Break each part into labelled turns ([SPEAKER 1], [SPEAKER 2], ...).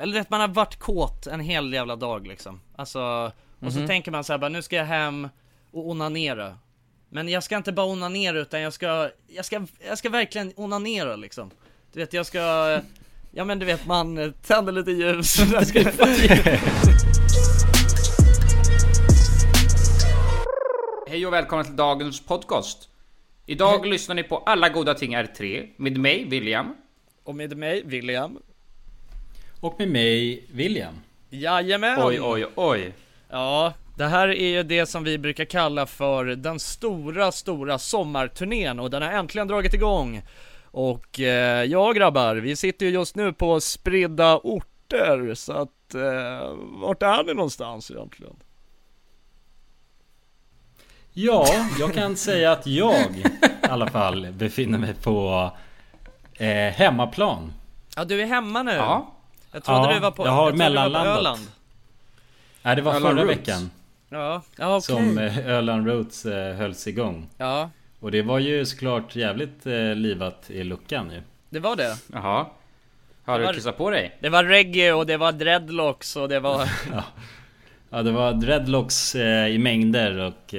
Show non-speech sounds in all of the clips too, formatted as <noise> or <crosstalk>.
[SPEAKER 1] eller att man har varit kåt en hel jävla dag liksom. Alltså, och så
[SPEAKER 2] Mhm.
[SPEAKER 1] tänker man så här, bara, nu ska jag hem och onanera. Men jag ska inte bara onanera utan jag ska, jag ska, jag ska verkligen onanera liksom. Du vet, jag ska, ja men du vet man tänder lite ljus. <laughs>
[SPEAKER 2] Hej och välkomna till dagens podcast. Idag lyssnar ni på Alla goda ting är tre med mig, William.
[SPEAKER 1] och med mig, William.
[SPEAKER 3] Och med mig, William.
[SPEAKER 1] Jajamän!
[SPEAKER 2] Oj, oj, oj.
[SPEAKER 1] Ja, det här är ju det som vi brukar kalla för den stora, stora sommarturnén och den har äntligen dragit igång. Och eh, ja grabbar, vi sitter ju just nu på spridda orter så att eh, vart är ni någonstans egentligen?
[SPEAKER 3] Ja, jag kan säga att jag i alla fall befinner mig på eh, hemmaplan.
[SPEAKER 1] Ja du är hemma nu.
[SPEAKER 2] Ja.
[SPEAKER 1] Jag trodde
[SPEAKER 3] Ja,
[SPEAKER 1] du var på,
[SPEAKER 3] jag har
[SPEAKER 1] du var på
[SPEAKER 3] mellanlandat.
[SPEAKER 1] Öland.
[SPEAKER 3] Nej, det var
[SPEAKER 2] Öland
[SPEAKER 3] förra
[SPEAKER 2] Roots.
[SPEAKER 3] veckan
[SPEAKER 1] Ja, ja okej.
[SPEAKER 3] som eh, Öland Roots eh, hölls igång.
[SPEAKER 1] Ja,
[SPEAKER 3] Och det var ju såklart jävligt eh, livat i luckan ju.
[SPEAKER 1] det var det.
[SPEAKER 2] Jaha. Har
[SPEAKER 1] Det var-
[SPEAKER 2] du kissat på dig?
[SPEAKER 1] Det var reggae och det var dreadlocks och det var... <laughs>
[SPEAKER 3] Ja, det var dreadlocks i mängder och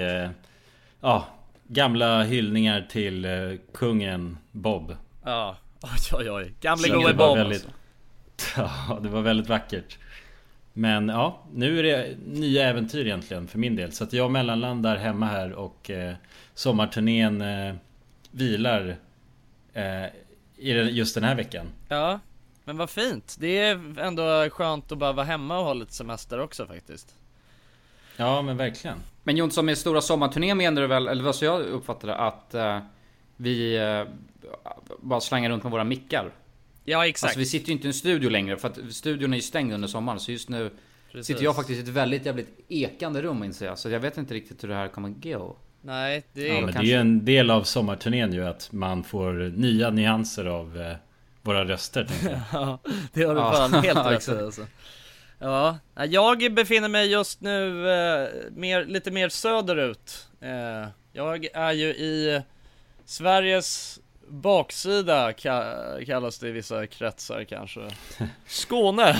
[SPEAKER 3] ja, gamla hyllningar till kungen Bob.
[SPEAKER 1] Ja, oj oj oj. Gamle gode Bob
[SPEAKER 3] väldigt,
[SPEAKER 1] alltså. <laughs>
[SPEAKER 3] Ja, det var väldigt vackert. Men ja, nu är det nya äventyr egentligen för min del. Så att jag mellanlandar hemma här och eh, sommarturnén eh, vilar eh, i den- just den här veckan.
[SPEAKER 1] Ja, men vad fint. Det är ändå skönt att bara vara hemma och ha lite semester också faktiskt.
[SPEAKER 3] Ja, men verkligen.
[SPEAKER 2] Men Jonsson, med stora sommarturnén menar du väl, eller vad så jag uppfattade att eh, vi eh, bara slangar runt med våra mickar?
[SPEAKER 1] Ja, exakt.
[SPEAKER 2] Alltså vi sitter ju inte i en studio längre för att studion är ju stängd under sommaren så just nu
[SPEAKER 1] Precis.
[SPEAKER 2] sitter jag faktiskt i ett väldigt jävligt ekande rum inser jag. Så jag vet inte riktigt hur det här kommer gå.
[SPEAKER 1] Nej, det
[SPEAKER 3] Ja,
[SPEAKER 1] är...
[SPEAKER 3] men det är
[SPEAKER 2] kanske.
[SPEAKER 3] ju en del av sommarturnén ju att man får nya nyanser av eh, våra röster. <laughs>
[SPEAKER 1] Ja, det har du
[SPEAKER 2] Ja,
[SPEAKER 1] fan helt rätt i <laughs> alltså. Ja, jag befinner mig just nu eh, mer, lite mer söderut. Eh, jag är ju i Sveriges baksida ka- kallas det i vissa kretsar kanske. <laughs> Skåne!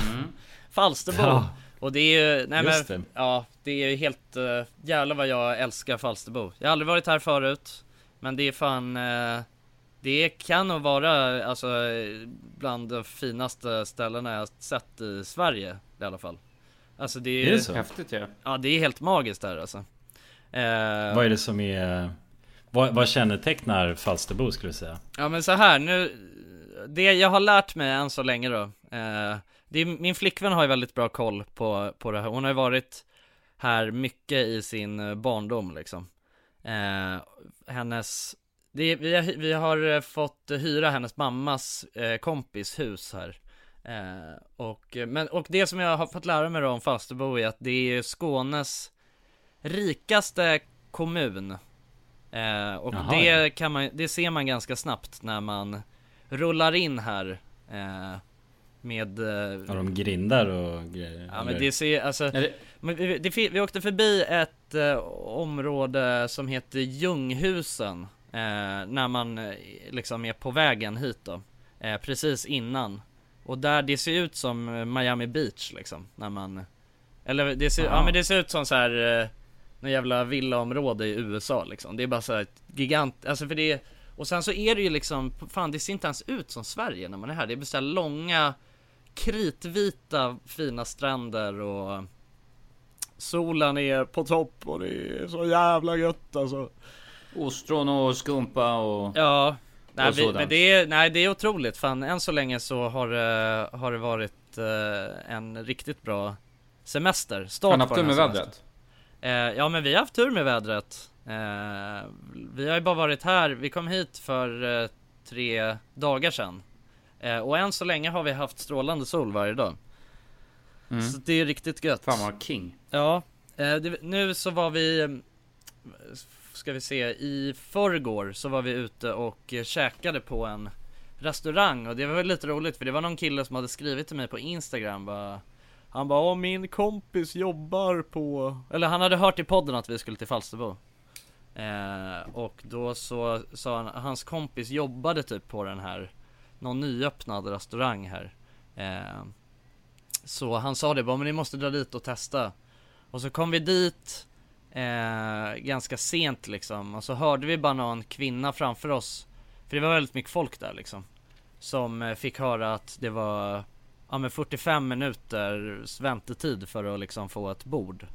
[SPEAKER 1] Falsterbo!
[SPEAKER 3] Ja.
[SPEAKER 1] Och det är ju, nej
[SPEAKER 3] Just
[SPEAKER 1] men,
[SPEAKER 3] det.
[SPEAKER 1] ja det är ju helt, uh, jävlar vad jag älskar Falsterbo. Jag har aldrig varit här förut, men det är fan, eh, det kan nog vara alltså eh, bland de finaste ställena jag sett i Sverige i alla fall. Alltså det är,
[SPEAKER 3] Är det så?
[SPEAKER 2] Häftigt ja.
[SPEAKER 1] ja det är helt magiskt där alltså. Eh,
[SPEAKER 3] Vad är det som är... Vad, vad kännetecknar Falsterbo skulle du säga?
[SPEAKER 1] Ja men så här nu Det jag har lärt mig än så länge då eh, det är, Min flickvän har ju väldigt bra koll på, på det här. Hon har ju varit här mycket i sin eh, barndom liksom. Eh, Hennes det, vi, har, vi har eh, fått hyra hennes mammas eh, kompis hus här. Eh, och, eh, men, och det som jag har fått lära mig då om Falsterbo är att det är Skånes rikaste kommun. Eh, och
[SPEAKER 3] Jaha,
[SPEAKER 1] det
[SPEAKER 3] ja.
[SPEAKER 1] kan man, det ser man ganska snabbt när man rullar in här eh, Med, eh,
[SPEAKER 3] Har de grindar och grejer?
[SPEAKER 1] ja men det ser, alltså
[SPEAKER 2] det,
[SPEAKER 1] men vi, det, vi åkte förbi ett eh, område som heter Ljunghusen eh, När man eh, liksom är på vägen hit då eh, Precis innan Och där det ser ut som Miami Beach liksom När man Eller det ser, ja
[SPEAKER 3] Aha.
[SPEAKER 1] men det ser ut som så här Någon jävla villaområde i USA liksom. Det är bara så här gigant, alltså för det Och sen så är det ju liksom, fan det ser inte ens ut som Sverige när man är här. Det är bara så långa Kritvita fina stränder och Solen är på topp och det är så jävla gött alltså.
[SPEAKER 2] Ostron och skumpa och...
[SPEAKER 1] Ja. Nej,
[SPEAKER 2] Och
[SPEAKER 1] vi, men det är, nej det är otroligt. Fan än så länge så har har det varit eh, en riktigt bra semester. Start på den här semestern. Eh, ja men vi har haft tur med vädret. Eh, Vi har ju bara varit här, vi kom hit för eh, tre dagar sedan. Eh, Och än så länge har vi haft strålande sol varje dag.
[SPEAKER 2] Mm.
[SPEAKER 1] Så det är riktigt gött.
[SPEAKER 2] Fan vad king.
[SPEAKER 1] Ja, eh, det, nu så var vi Ska vi se, i förrgår så var vi ute och käkade på en restaurang. Och det var väl lite roligt för det var någon kille som hade skrivit till mig på Instagram bara han bara Åh, min kompis jobbar på Eller han hade hört i podden att vi skulle till Falsterbo. Eh, Och då så sa han, hans kompis jobbade typ på den här Någon nyöppnad restaurang här. Eh, Så han sa det bara, men ni måste dra dit och testa. Och så kom vi dit eh, Ganska sent liksom. Och så hörde vi bara någon kvinna framför oss. För det var väldigt mycket folk där liksom. Som eh, fick höra att det var Ja men 45 minuters väntetid för att liksom få ett bord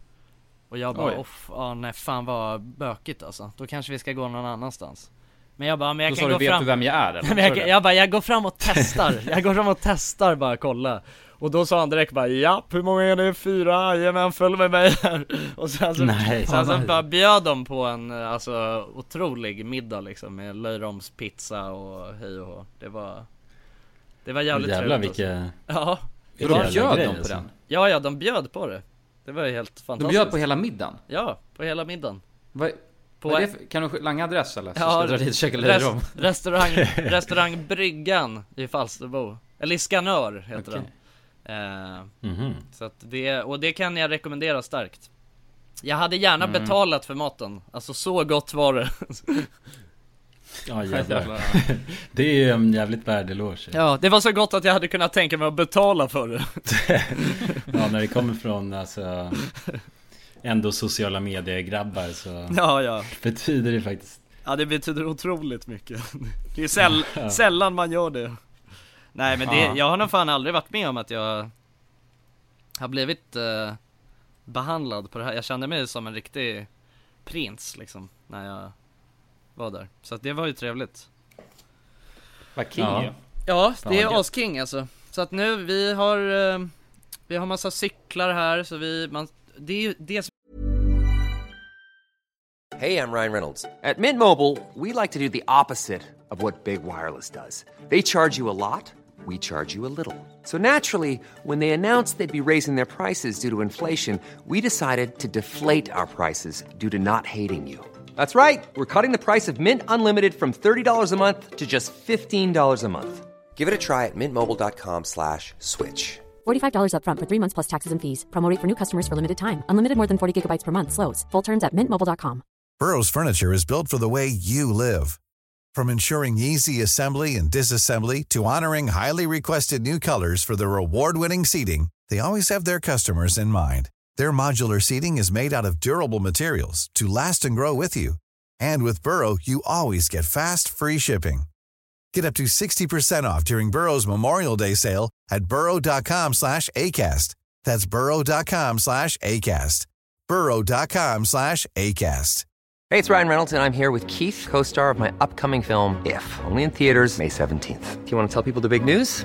[SPEAKER 1] Och jag bara, off, ja nej fan vad bökigt alltså Då kanske vi ska gå någon annanstans Men jag bara, men jag
[SPEAKER 2] Då
[SPEAKER 1] kan
[SPEAKER 2] sa du,
[SPEAKER 1] gå
[SPEAKER 2] vet
[SPEAKER 1] fram
[SPEAKER 2] du vem jag är eller? <laughs>
[SPEAKER 1] jag, jag bara, jag går fram och testar, jag går fram och testar bara kolla Och då sa han direkt bara, ja hur många är det? Fyra? Jajamän, följ med mig här <laughs> Och sen så,
[SPEAKER 3] Nej.
[SPEAKER 1] sen så bara bjöd de på en alltså otrolig middag liksom med löjromspizza och hej och hå. Det var Det var jävligt
[SPEAKER 3] Jävlar
[SPEAKER 1] trevligt
[SPEAKER 3] vilka...
[SPEAKER 1] alltså. Ja,
[SPEAKER 2] För de
[SPEAKER 3] jävla
[SPEAKER 2] bjöd dem på
[SPEAKER 3] alltså.
[SPEAKER 2] den?
[SPEAKER 1] ja ja de bjöd på det Det var ju helt
[SPEAKER 2] De
[SPEAKER 1] fantastiskt
[SPEAKER 2] bjöd på hela middagen?
[SPEAKER 1] Ja, på hela middagen
[SPEAKER 2] Vad,
[SPEAKER 1] På
[SPEAKER 2] vad är det för, kan du langa adress eller? Så
[SPEAKER 1] Ja,
[SPEAKER 2] ska jag dra dit och käka
[SPEAKER 1] Rest,
[SPEAKER 2] löjrom?
[SPEAKER 1] restaurang, <laughs> restaurang Bryggan i Falsterbo Eller i Skanör heter
[SPEAKER 2] Okej.
[SPEAKER 1] den eh,
[SPEAKER 3] Mhm.
[SPEAKER 1] Så att det, och det kan jag rekommendera starkt Jag hade gärna
[SPEAKER 2] Mm.
[SPEAKER 1] betalat för maten, alltså så gott var det <laughs> <laughs>
[SPEAKER 3] Ja jävlar. <laughs> Det är ju en jävligt värd eloge.
[SPEAKER 1] Ja, det var så gott att jag hade kunnat tänka mig att betala för det. <laughs>
[SPEAKER 3] Ja, när det kommer från alltså ändå sociala medier-grabbar så
[SPEAKER 1] Ja, ja.
[SPEAKER 3] betyder det faktiskt
[SPEAKER 1] Ja det betyder otroligt mycket. Det är säll, sällan man gör det. Nej men det,
[SPEAKER 2] Ja.
[SPEAKER 1] jag har nog fan aldrig varit med om att jag Har blivit eh, Behandlad på det här, jag kände mig som en riktig Prins liksom, när jag Var där, så att det var ju trevligt
[SPEAKER 2] Vad king
[SPEAKER 3] Ja.
[SPEAKER 2] ju.
[SPEAKER 1] Ja, det
[SPEAKER 3] vad
[SPEAKER 1] är asking alltså Så att nu, vi har eh, Vi har massa cyklar här så vi, man Det är ju det som
[SPEAKER 4] Hey, I'm Ryan Reynolds. At Mint Mobile, we like to do the opposite of what Big Wireless does. They charge you a lot, we charge you a little. So naturally, when they announced they'd be raising their prices due to inflation, we decided to deflate our prices due to not hating you. That's right. We're cutting the price of Mint Unlimited from $30 a month to just $15 a month. Give it a try at mintmobile.com slash switch.
[SPEAKER 5] $45 upfront for three months plus taxes and fees. Promo for new customers for limited time. Unlimited more than 40 gigabytes per month. Slows. Full terms at mintmobile.com.
[SPEAKER 6] Burrow's furniture is built for the way you live. From ensuring easy assembly and disassembly to honoring highly requested new colors for their award-winning seating, they always have their customers in mind. Their modular seating is made out of durable materials to last and grow with you. And with Burrow, you always get fast, free shipping. Get up to 60% off during Burrow's Memorial Day sale at burrow.com slash ACAST. That's burrow.com slash ACAST. burrow.com slash ACAST.
[SPEAKER 4] Hey, it's Ryan Reynolds, and I'm here with Keith, co star of my upcoming film, If, only in theaters, May 17th. Do you want to tell people the big news?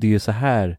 [SPEAKER 7] det är ju så här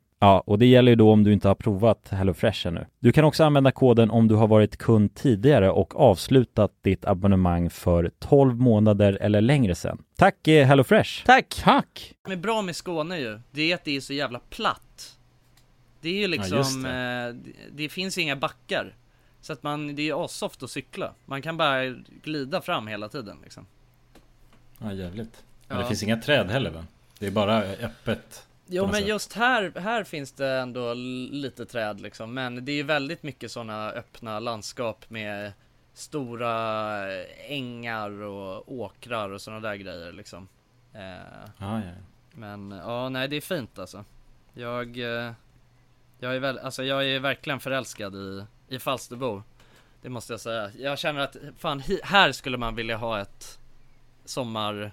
[SPEAKER 7] Ja, och det gäller ju då om du inte har provat HelloFresh ännu. Du kan också använda koden om du har varit kund tidigare och avslutat ditt abonnemang för 12 månader eller längre sedan. Tack eh, HelloFresh!
[SPEAKER 1] Tack!
[SPEAKER 8] Tack!
[SPEAKER 1] Det är bra med Skåne ju, det är att det är så jävla platt. Det är ju liksom,
[SPEAKER 7] just
[SPEAKER 1] det. Eh, det, det finns inga backar. Så att man, det är assoft att cykla. Man kan bara glida fram hela tiden liksom.
[SPEAKER 3] Ja jävligt. Men
[SPEAKER 1] Ja.
[SPEAKER 3] det finns inga träd heller va? Det är bara öppet.
[SPEAKER 1] Jo men
[SPEAKER 3] sätt.
[SPEAKER 1] just här, här finns det ändå lite träd liksom, men det är ju väldigt mycket sådana öppna landskap med stora ängar och åkrar och sådana där grejer liksom. Eh,
[SPEAKER 3] Ja, ja.
[SPEAKER 1] men ja, nej det är fint alltså. Jag, eh, jag är väl, alltså jag är verkligen förälskad i, i Falsterbo. Det måste jag säga. Jag känner att fan, här skulle man vilja ha ett sommar,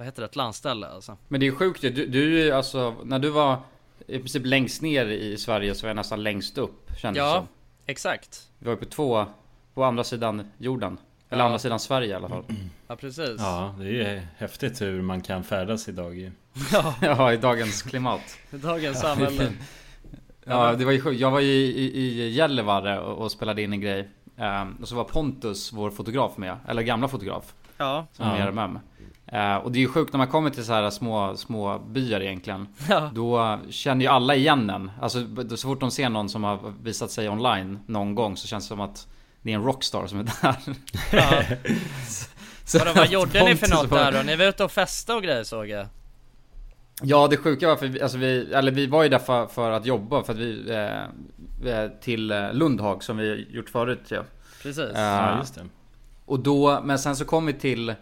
[SPEAKER 1] vad heter det, ett landställe alltså.
[SPEAKER 2] Men det är sjukt ju. du, du är ju alltså, när du var i princip längst ner i Sverige så var jag nästan längst upp kändes det
[SPEAKER 1] Ja,
[SPEAKER 2] som.
[SPEAKER 1] exakt.
[SPEAKER 2] Vi var ju på två, på andra sidan jorden. Eller
[SPEAKER 1] Ja.
[SPEAKER 2] andra sidan Sverige i alla fall. <clears throat>
[SPEAKER 1] Ja precis.
[SPEAKER 3] ja, det är ju häftigt hur man kan färdas idag ju. <laughs>
[SPEAKER 1] Ja, <laughs>
[SPEAKER 2] ja, i dagens klimat.
[SPEAKER 1] dagens samhälle. <laughs>
[SPEAKER 2] Ja, det var ju sjukt. Jag var ju i, i, i Gällivare och, och spelade in en grej. Ehm, och så var Pontus, vår fotograf med. Eller gamla fotograf.
[SPEAKER 1] Ja,
[SPEAKER 2] Som är
[SPEAKER 3] Ja.
[SPEAKER 2] med i RMM. Eh, och det är ju sjukt när man kommer till så här små, små byar egentligen. <laughs>
[SPEAKER 1] ja,
[SPEAKER 2] Då känner ju alla igen en. Alltså så fort de ser någon som har visat sig online någon gång så känns det som att det är en rockstar som är <laughs> där.
[SPEAKER 1] ja. <laughs>
[SPEAKER 2] Så
[SPEAKER 1] Vadå, vad gjorde ni för något där då? Ni var ute och festade och grejer såg jag.
[SPEAKER 2] Ja det sjuka var för vi, alltså vi, eller vi var ju där för, för att jobba för att vi, eh, eh, till eh, Lundhag som vi gjort förut ja.
[SPEAKER 1] Precis.
[SPEAKER 2] Eh,
[SPEAKER 3] Ja, just det.
[SPEAKER 2] Och då, men sen så kom vi till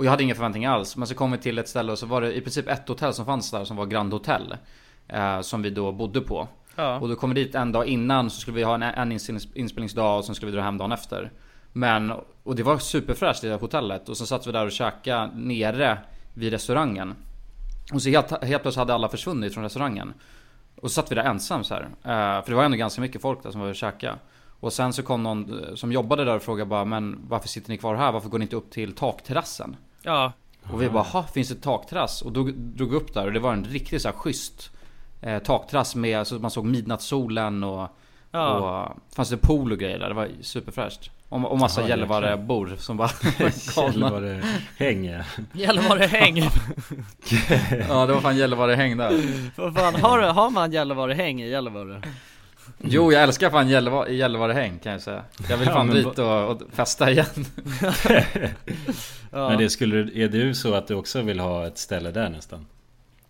[SPEAKER 2] Och jag hade inga förväntningar alls Men så kom vi till ett ställe och så var det i princip ett hotell som fanns där som var Grand Hotel eh, Som vi då bodde på
[SPEAKER 1] Ja.
[SPEAKER 2] Och då kom vi dit en dag innan så skulle vi ha en, en inspelnings- inspelningsdag och sen skulle vi dra hem dagen efter. Men, och det var superfräscht i det hotellet. Och så satt vi där och käkade nere vid restaurangen. Och så helt, helt plötsligt hade alla försvunnit från restaurangen. Och så satt vi där ensam så här. Eh, för det var ändå ganska mycket folk där som var och käka. Och sen så kom någon eh, som jobbade där och frågade bara Men varför sitter ni kvar här? Varför går ni inte upp till takterrassen?
[SPEAKER 1] Ja,
[SPEAKER 2] Och vi bara, ha finns det takterrass? Och då drog vi upp där och det var en riktigt så här schysst eh, takterrass med, alltså man såg midnattssolen och,
[SPEAKER 1] Ja.
[SPEAKER 2] och fanns det pool och grejer där. Det var superfräscht. Och, och massa Gällivare-bor som bara <laughs> galna.
[SPEAKER 3] Gällivare häng ja.
[SPEAKER 1] Gällivare häng.
[SPEAKER 2] Ja det var fan Gällivare-häng där.
[SPEAKER 1] Vad fan, har, har man Gällivare häng i Gällivare?
[SPEAKER 2] Jo jag älskar fan Gällivare- Gällivare-häng kan jag säga. Jag vill
[SPEAKER 3] Ja,
[SPEAKER 2] fan
[SPEAKER 3] men
[SPEAKER 2] dit och, och festa igen. <laughs> <laughs>
[SPEAKER 1] Ja.
[SPEAKER 3] Men det skulle, är du så att du också vill ha ett ställe där nästan?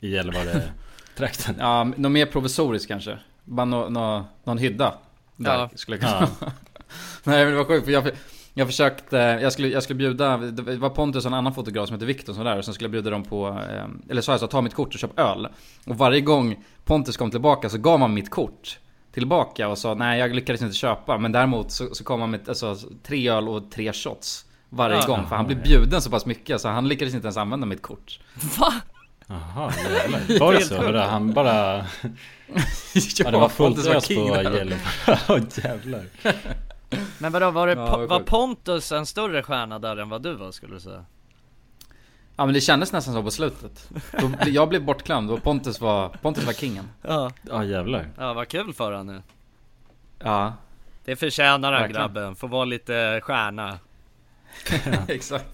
[SPEAKER 3] I Gällivare-trakten? <laughs>
[SPEAKER 2] Ja, något mer provisoriskt kanske. Bara nå, nå, någon hydda. Där
[SPEAKER 1] Ja.
[SPEAKER 2] skulle jag kunna Nej men det var sjukt för jag, jag försökte, jag skulle, jag skulle bjuda, det var Pontus och en annan fotograf som heter Viktor som var där och sen skulle jag bjuda dem på, eh, eller så jag sa ta mitt kort och köp öl. Och varje gång Pontus kom tillbaka så gav man mitt kort tillbaka och sa nej jag lyckades inte köpa men däremot så, så kom han med alltså, tre öl och tre shots varje
[SPEAKER 1] Ja.
[SPEAKER 2] gång för han blev bjuden så pass mycket så han lyckades inte ens använda mitt kort.
[SPEAKER 1] Va?
[SPEAKER 3] Jaha, jävlar. Var det så? Vadå, han bara... <laughs> Ja, det var fullt ös på. Gällivare. <laughs> Ja, jävlar.
[SPEAKER 1] Men vadå, var, det
[SPEAKER 2] Ja,
[SPEAKER 1] var. Pontus en större stjärna där än vad du var skulle du säga?
[SPEAKER 2] Ja men det kändes nästan så på slutet. Jag blev bortglömd och Pontus var, Pontus var kingen.
[SPEAKER 1] Ja,
[SPEAKER 3] Ja, jävlar.
[SPEAKER 1] ja vad kul för han nu.
[SPEAKER 2] Ja,
[SPEAKER 1] Det förtjänar han grabben, får vara lite stjärna. <laughs>
[SPEAKER 2] exakt.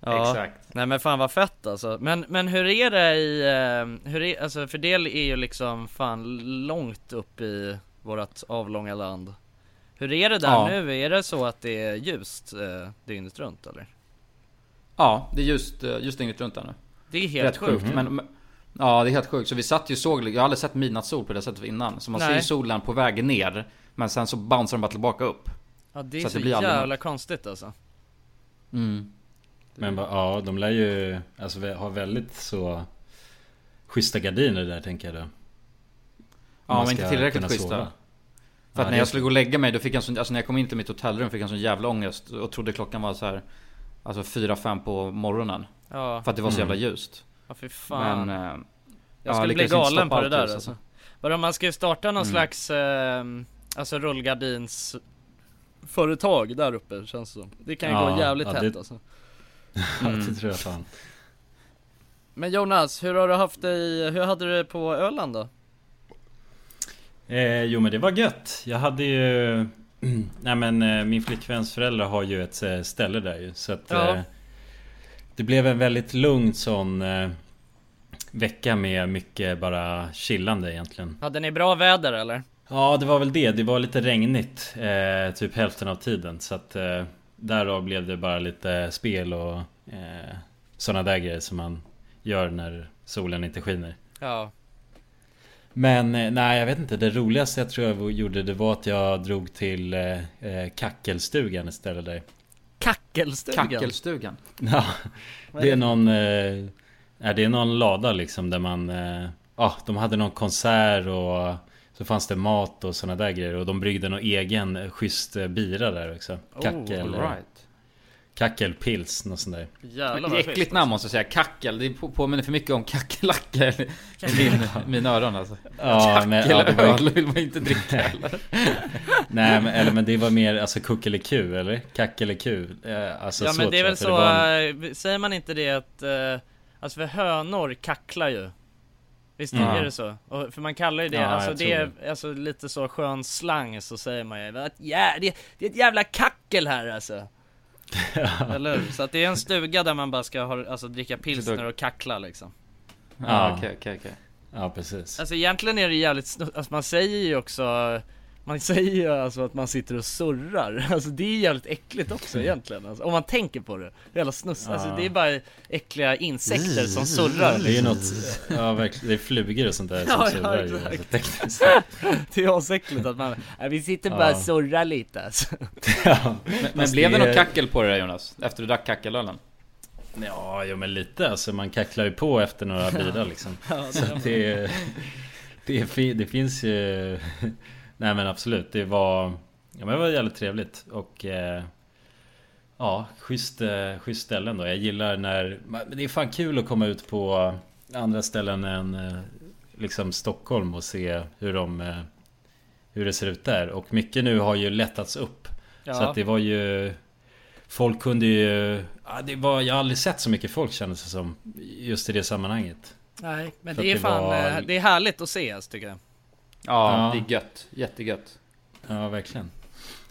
[SPEAKER 1] Ja.
[SPEAKER 2] Exakt.
[SPEAKER 1] Nej men fan vad fett alltså. Men, men hur är det i, eh, hur är, alltså för det är ju liksom fan långt upp i vårat avlånga land. Hur är det där
[SPEAKER 2] Ja.
[SPEAKER 1] nu? Är det så att det är ljust eh, dygnet runt eller?
[SPEAKER 2] Ja, det är just, eh, just dygnet runt där nu.
[SPEAKER 1] Det är helt
[SPEAKER 2] Rätt sjukt. Men, men, ja, det är helt sjukt. Så vi satt ju såg, jag har aldrig sett midnattssol på det sättet innan. Så man ser ju
[SPEAKER 1] Nej.
[SPEAKER 2] solen på vägen ner. Men sen så bouncear den bara tillbaka upp.
[SPEAKER 1] Ja det är
[SPEAKER 2] Så
[SPEAKER 1] så,
[SPEAKER 2] det blir aldrig
[SPEAKER 1] jävla konstigt alltså.
[SPEAKER 2] Mm.
[SPEAKER 3] Men ja, de lär ju alltså, vi har väldigt så schyssta gardiner där tänker jag då.
[SPEAKER 2] Ja,
[SPEAKER 3] Man
[SPEAKER 2] men inte tillräckligt schyssta.
[SPEAKER 3] sova.
[SPEAKER 2] För att
[SPEAKER 3] Ja,
[SPEAKER 2] när jag skulle gå och lägga mig, då fick jag sån, alltså när jag kom in till mitt hotellrum fick jag en sån jävla ångest. Och trodde klockan var så här Alltså 4-5 på morgonen.
[SPEAKER 1] Ja,
[SPEAKER 2] För att det var så
[SPEAKER 3] Mm.
[SPEAKER 2] jävla ljust.
[SPEAKER 1] ja fy fan.
[SPEAKER 2] Men... eh,
[SPEAKER 1] jag
[SPEAKER 2] ja,
[SPEAKER 1] skulle bli
[SPEAKER 2] lyckades inte
[SPEAKER 1] galen på det där
[SPEAKER 2] ljus,
[SPEAKER 1] alltså. Vadå man ska ju starta någon
[SPEAKER 2] Mm.
[SPEAKER 1] slags, eh, alltså rullgardins företag där uppe känns det som. Det kan ju
[SPEAKER 3] Ja,
[SPEAKER 1] gå jävligt
[SPEAKER 3] ja,
[SPEAKER 1] hett
[SPEAKER 3] det-
[SPEAKER 1] alltså. <laughs>
[SPEAKER 3] Ja,
[SPEAKER 2] Mm.
[SPEAKER 3] det tror jag fan.
[SPEAKER 1] Men Jonas, hur har du haft det i, hur hade du det på Öland då?
[SPEAKER 3] Eh, jo men det var gött. Jag hade ju... Nej men eh, min flickväns föräldrar har ju ett eh, ställe där ju. Så att...
[SPEAKER 1] Ja.
[SPEAKER 3] Eh, det blev en väldigt lugn sån eh, vecka med mycket bara chillande egentligen.
[SPEAKER 1] Hade ni bra väder eller?
[SPEAKER 3] Ja det var väl det. Det var lite regnigt. Eh, typ hälften av tiden. Så att eh, därav blev det bara lite spel och eh, sådana där grejer som man gör när solen inte skiner.
[SPEAKER 1] Ja.
[SPEAKER 3] Men eh, nej jag vet inte, det roligaste jag tror jag gjorde det var att jag drog till eh, eh, Kackelstugan istället där.
[SPEAKER 1] Kackelstugan?
[SPEAKER 2] Kackelstugan.
[SPEAKER 3] Ja, det
[SPEAKER 1] är
[SPEAKER 3] är någon... Eh, det är någon lada liksom där man... eh, Ja, de hade någon konsert och så fanns det mat och sådana där grejer. Och de bryggde någon egen eh, schysst eh, bira där också. Kackel,
[SPEAKER 2] All right.
[SPEAKER 3] Kackelpils, något sånt där.
[SPEAKER 1] Jävlar
[SPEAKER 2] Det är
[SPEAKER 1] vad
[SPEAKER 2] äckligt
[SPEAKER 1] schysst.
[SPEAKER 2] namn måste jag säga. Kackel. Det på- påminner för mycket om kackerlackor i min, mina öron alltså.
[SPEAKER 3] Ja, men, ja, det var,
[SPEAKER 2] vill man inte dricka heller. <laughs>
[SPEAKER 3] nej, men, eller, men det var mer alltså kuckeliku, eller? Kackeliku. Eh, alltså,
[SPEAKER 1] Ja
[SPEAKER 3] så
[SPEAKER 1] men det är väl så,
[SPEAKER 3] en-
[SPEAKER 1] eh, säger man inte det att, eh, alltså för hönor kacklar ju Visst
[SPEAKER 3] Mm.
[SPEAKER 1] är det så? Och, för man kallar ju det,
[SPEAKER 3] Ja,
[SPEAKER 1] alltså det är
[SPEAKER 3] tror
[SPEAKER 1] alltså lite så skön slang så säger man ju att ja, det, det är ett jävla kackel här alltså <laughs> Eller hur? Så att det är en stuga där man bara ska ha, alltså dricka pilsner och kackla liksom
[SPEAKER 2] Ja, okej, okej, okej.
[SPEAKER 3] Ja, precis.
[SPEAKER 1] Alltså egentligen är det jävligt snu- alltså man säger ju också man säger ju alltså att man sitter och surrar, <laughs> alltså det är jävligt äckligt också egentligen alltså, Om man tänker på det, jävla snuss, alltså
[SPEAKER 3] Ja.
[SPEAKER 1] det är bara äckliga insekter som surrar
[SPEAKER 3] Det är ju något, ja verkligen, det är flugor och sånt där som
[SPEAKER 1] Ja, ja,
[SPEAKER 3] surrar ju,
[SPEAKER 1] exakt.
[SPEAKER 3] alltså, tekniskt. <laughs>
[SPEAKER 1] Det är asäckligt att man, ja, vi sitter bara och
[SPEAKER 3] Ja.
[SPEAKER 1] surrar lite alltså <laughs>
[SPEAKER 3] ja.
[SPEAKER 2] Men, men blev det
[SPEAKER 3] det-
[SPEAKER 2] något kackel på det där Jonas? Efter du drack kackelölen?
[SPEAKER 3] Ja, jo men lite alltså, man kacklar ju på efter några bilar liksom.
[SPEAKER 1] Ja,
[SPEAKER 3] Så att det, Det, det finns ju... Nej men absolut, det var... Ja men det var jävligt trevligt och... Eh, ja, schysst, eh, schysst ställen då. Jag gillar när... men Det är fan kul att komma ut på andra ställen än eh, liksom Stockholm och se hur de... Eh, hur det ser ut där. Och mycket nu har ju lättats upp.
[SPEAKER 1] Ja.
[SPEAKER 3] Så att det var ju... Folk kunde ju... Det var, jag har aldrig sett så mycket folk kändes det som. Just i det sammanhanget.
[SPEAKER 1] Nej, men det är
[SPEAKER 3] det
[SPEAKER 1] fan,
[SPEAKER 3] var-
[SPEAKER 1] eh, det är härligt att se alltså, tycker jag.
[SPEAKER 2] Ja,
[SPEAKER 3] Ja.
[SPEAKER 2] det är gött. Jättegött.
[SPEAKER 3] Ja, verkligen.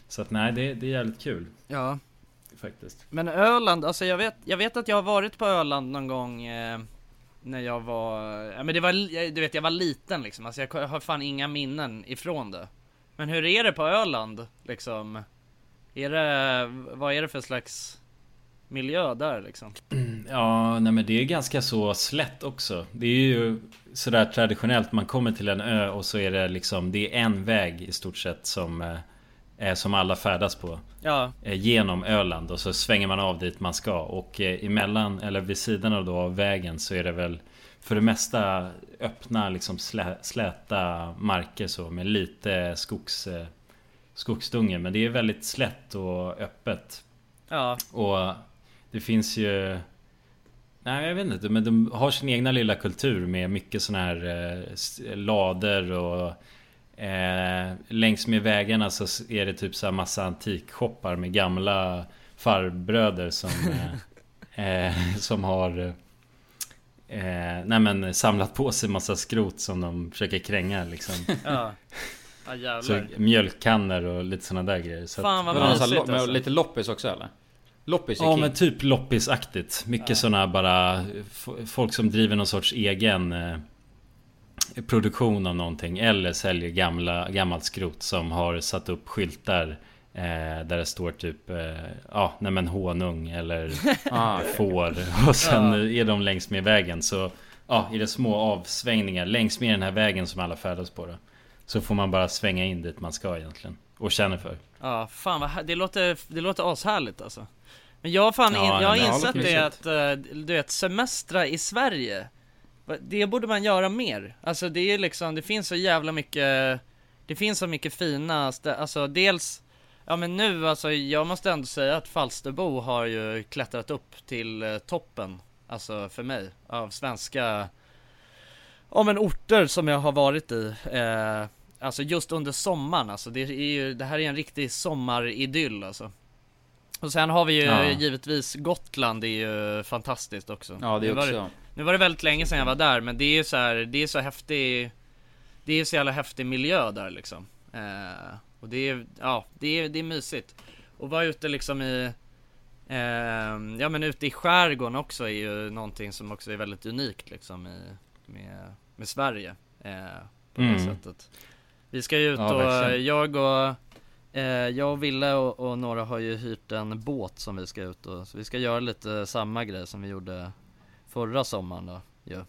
[SPEAKER 3] Så att nej, det, det är jävligt kul
[SPEAKER 1] Ja.
[SPEAKER 3] faktiskt.
[SPEAKER 1] Men Öland, alltså jag vet, jag vet att jag har varit på Öland någon gång eh, När jag var, ja men det var, du vet jag var liten liksom, alltså jag har fan inga minnen ifrån det Men hur är det på Öland liksom? Är det, vad är det för slags miljö där liksom?
[SPEAKER 3] Ja, nej men det är ganska så slätt också. Det är ju sådär traditionellt. Man kommer till en ö och så är det liksom Det är en väg i stort sett som eh, är som alla färdas på.
[SPEAKER 1] Ja,
[SPEAKER 3] eh, Genom Öland och så svänger man av dit man ska. Och eh, emellan eller vid sidan av, då, av vägen så är det väl för det mesta öppna liksom slä, släta marker så med lite skogs, eh, skogsdunge. Men det är väldigt slätt och öppet.
[SPEAKER 1] ja,
[SPEAKER 3] Och det finns ju... Nej jag vet inte, men de har sin egna lilla kultur med mycket såna här eh, lader och... Eh, längs med vägarna så är det typ så här massa antikshoppar med gamla farbröder som... <laughs> Eh, eh, som har... Eh, nej men samlat på sig massa skrot som de försöker kränga liksom. <laughs>
[SPEAKER 1] ja Ja
[SPEAKER 3] Så
[SPEAKER 1] jävlar
[SPEAKER 3] mjölkkannor och lite såna där grejer. Så att-
[SPEAKER 1] Fan vad
[SPEAKER 2] här
[SPEAKER 1] mysigt alltså.
[SPEAKER 2] lite loppis också eller? Loppis
[SPEAKER 3] Ja men typ loppisaktigt. Mycket såna bara f- Folk som driver någon sorts egen eh, Produktion av någonting Eller säljer gamla, gammalt skrot som har satt upp skyltar eh, Där det står typ eh, Ja nej men honung eller <laughs>
[SPEAKER 2] Ah,
[SPEAKER 3] får. Och sen är de längs med vägen. Så Ja i det små avsvängningar längs med den här vägen som alla färdas på då Så får man bara svänga in dit man ska egentligen Och känner för.
[SPEAKER 1] Ja, fan vad det låter, det låter ashärligt alltså. Men jag har fan,
[SPEAKER 3] Ja,
[SPEAKER 1] in, jag har
[SPEAKER 3] det
[SPEAKER 1] insett det att, eh, du vet, semestra i Sverige Det borde man göra mer. Alltså det är liksom, det finns så jävla mycket Det finns så mycket fina, alltså dels Ja men nu alltså, jag måste ändå säga att Falsterbo har ju klättrat upp till eh, toppen Alltså för mig, av svenska Ja men orter som jag har varit i eh, Alltså just under sommaren alltså, det är ju, det här är en riktig sommaridyll alltså Och sen har vi ju
[SPEAKER 3] Ja.
[SPEAKER 1] givetvis Gotland, det är ju fantastiskt också
[SPEAKER 2] ja det
[SPEAKER 1] Nu
[SPEAKER 2] är
[SPEAKER 1] var
[SPEAKER 2] också.
[SPEAKER 1] Nu var det väldigt länge sedan jag var där men det är ju så här, det är så häftig Det är så jävla häftig miljö där liksom eh, Och det är, ja, det är, det är mysigt Och vara ute liksom i eh, Ja men ute i skärgården också är ju någonting som också är väldigt unikt liksom i, med, med Sverige eh, På det
[SPEAKER 3] Mm.
[SPEAKER 1] sättet Vi ska ju ut
[SPEAKER 3] Ja,
[SPEAKER 1] och
[SPEAKER 3] verkligen.
[SPEAKER 1] jag och eh, Jag och Ville och, och några har ju hyrt en båt som vi ska ut och Så vi ska göra lite samma grej som vi gjorde förra sommaren då ju.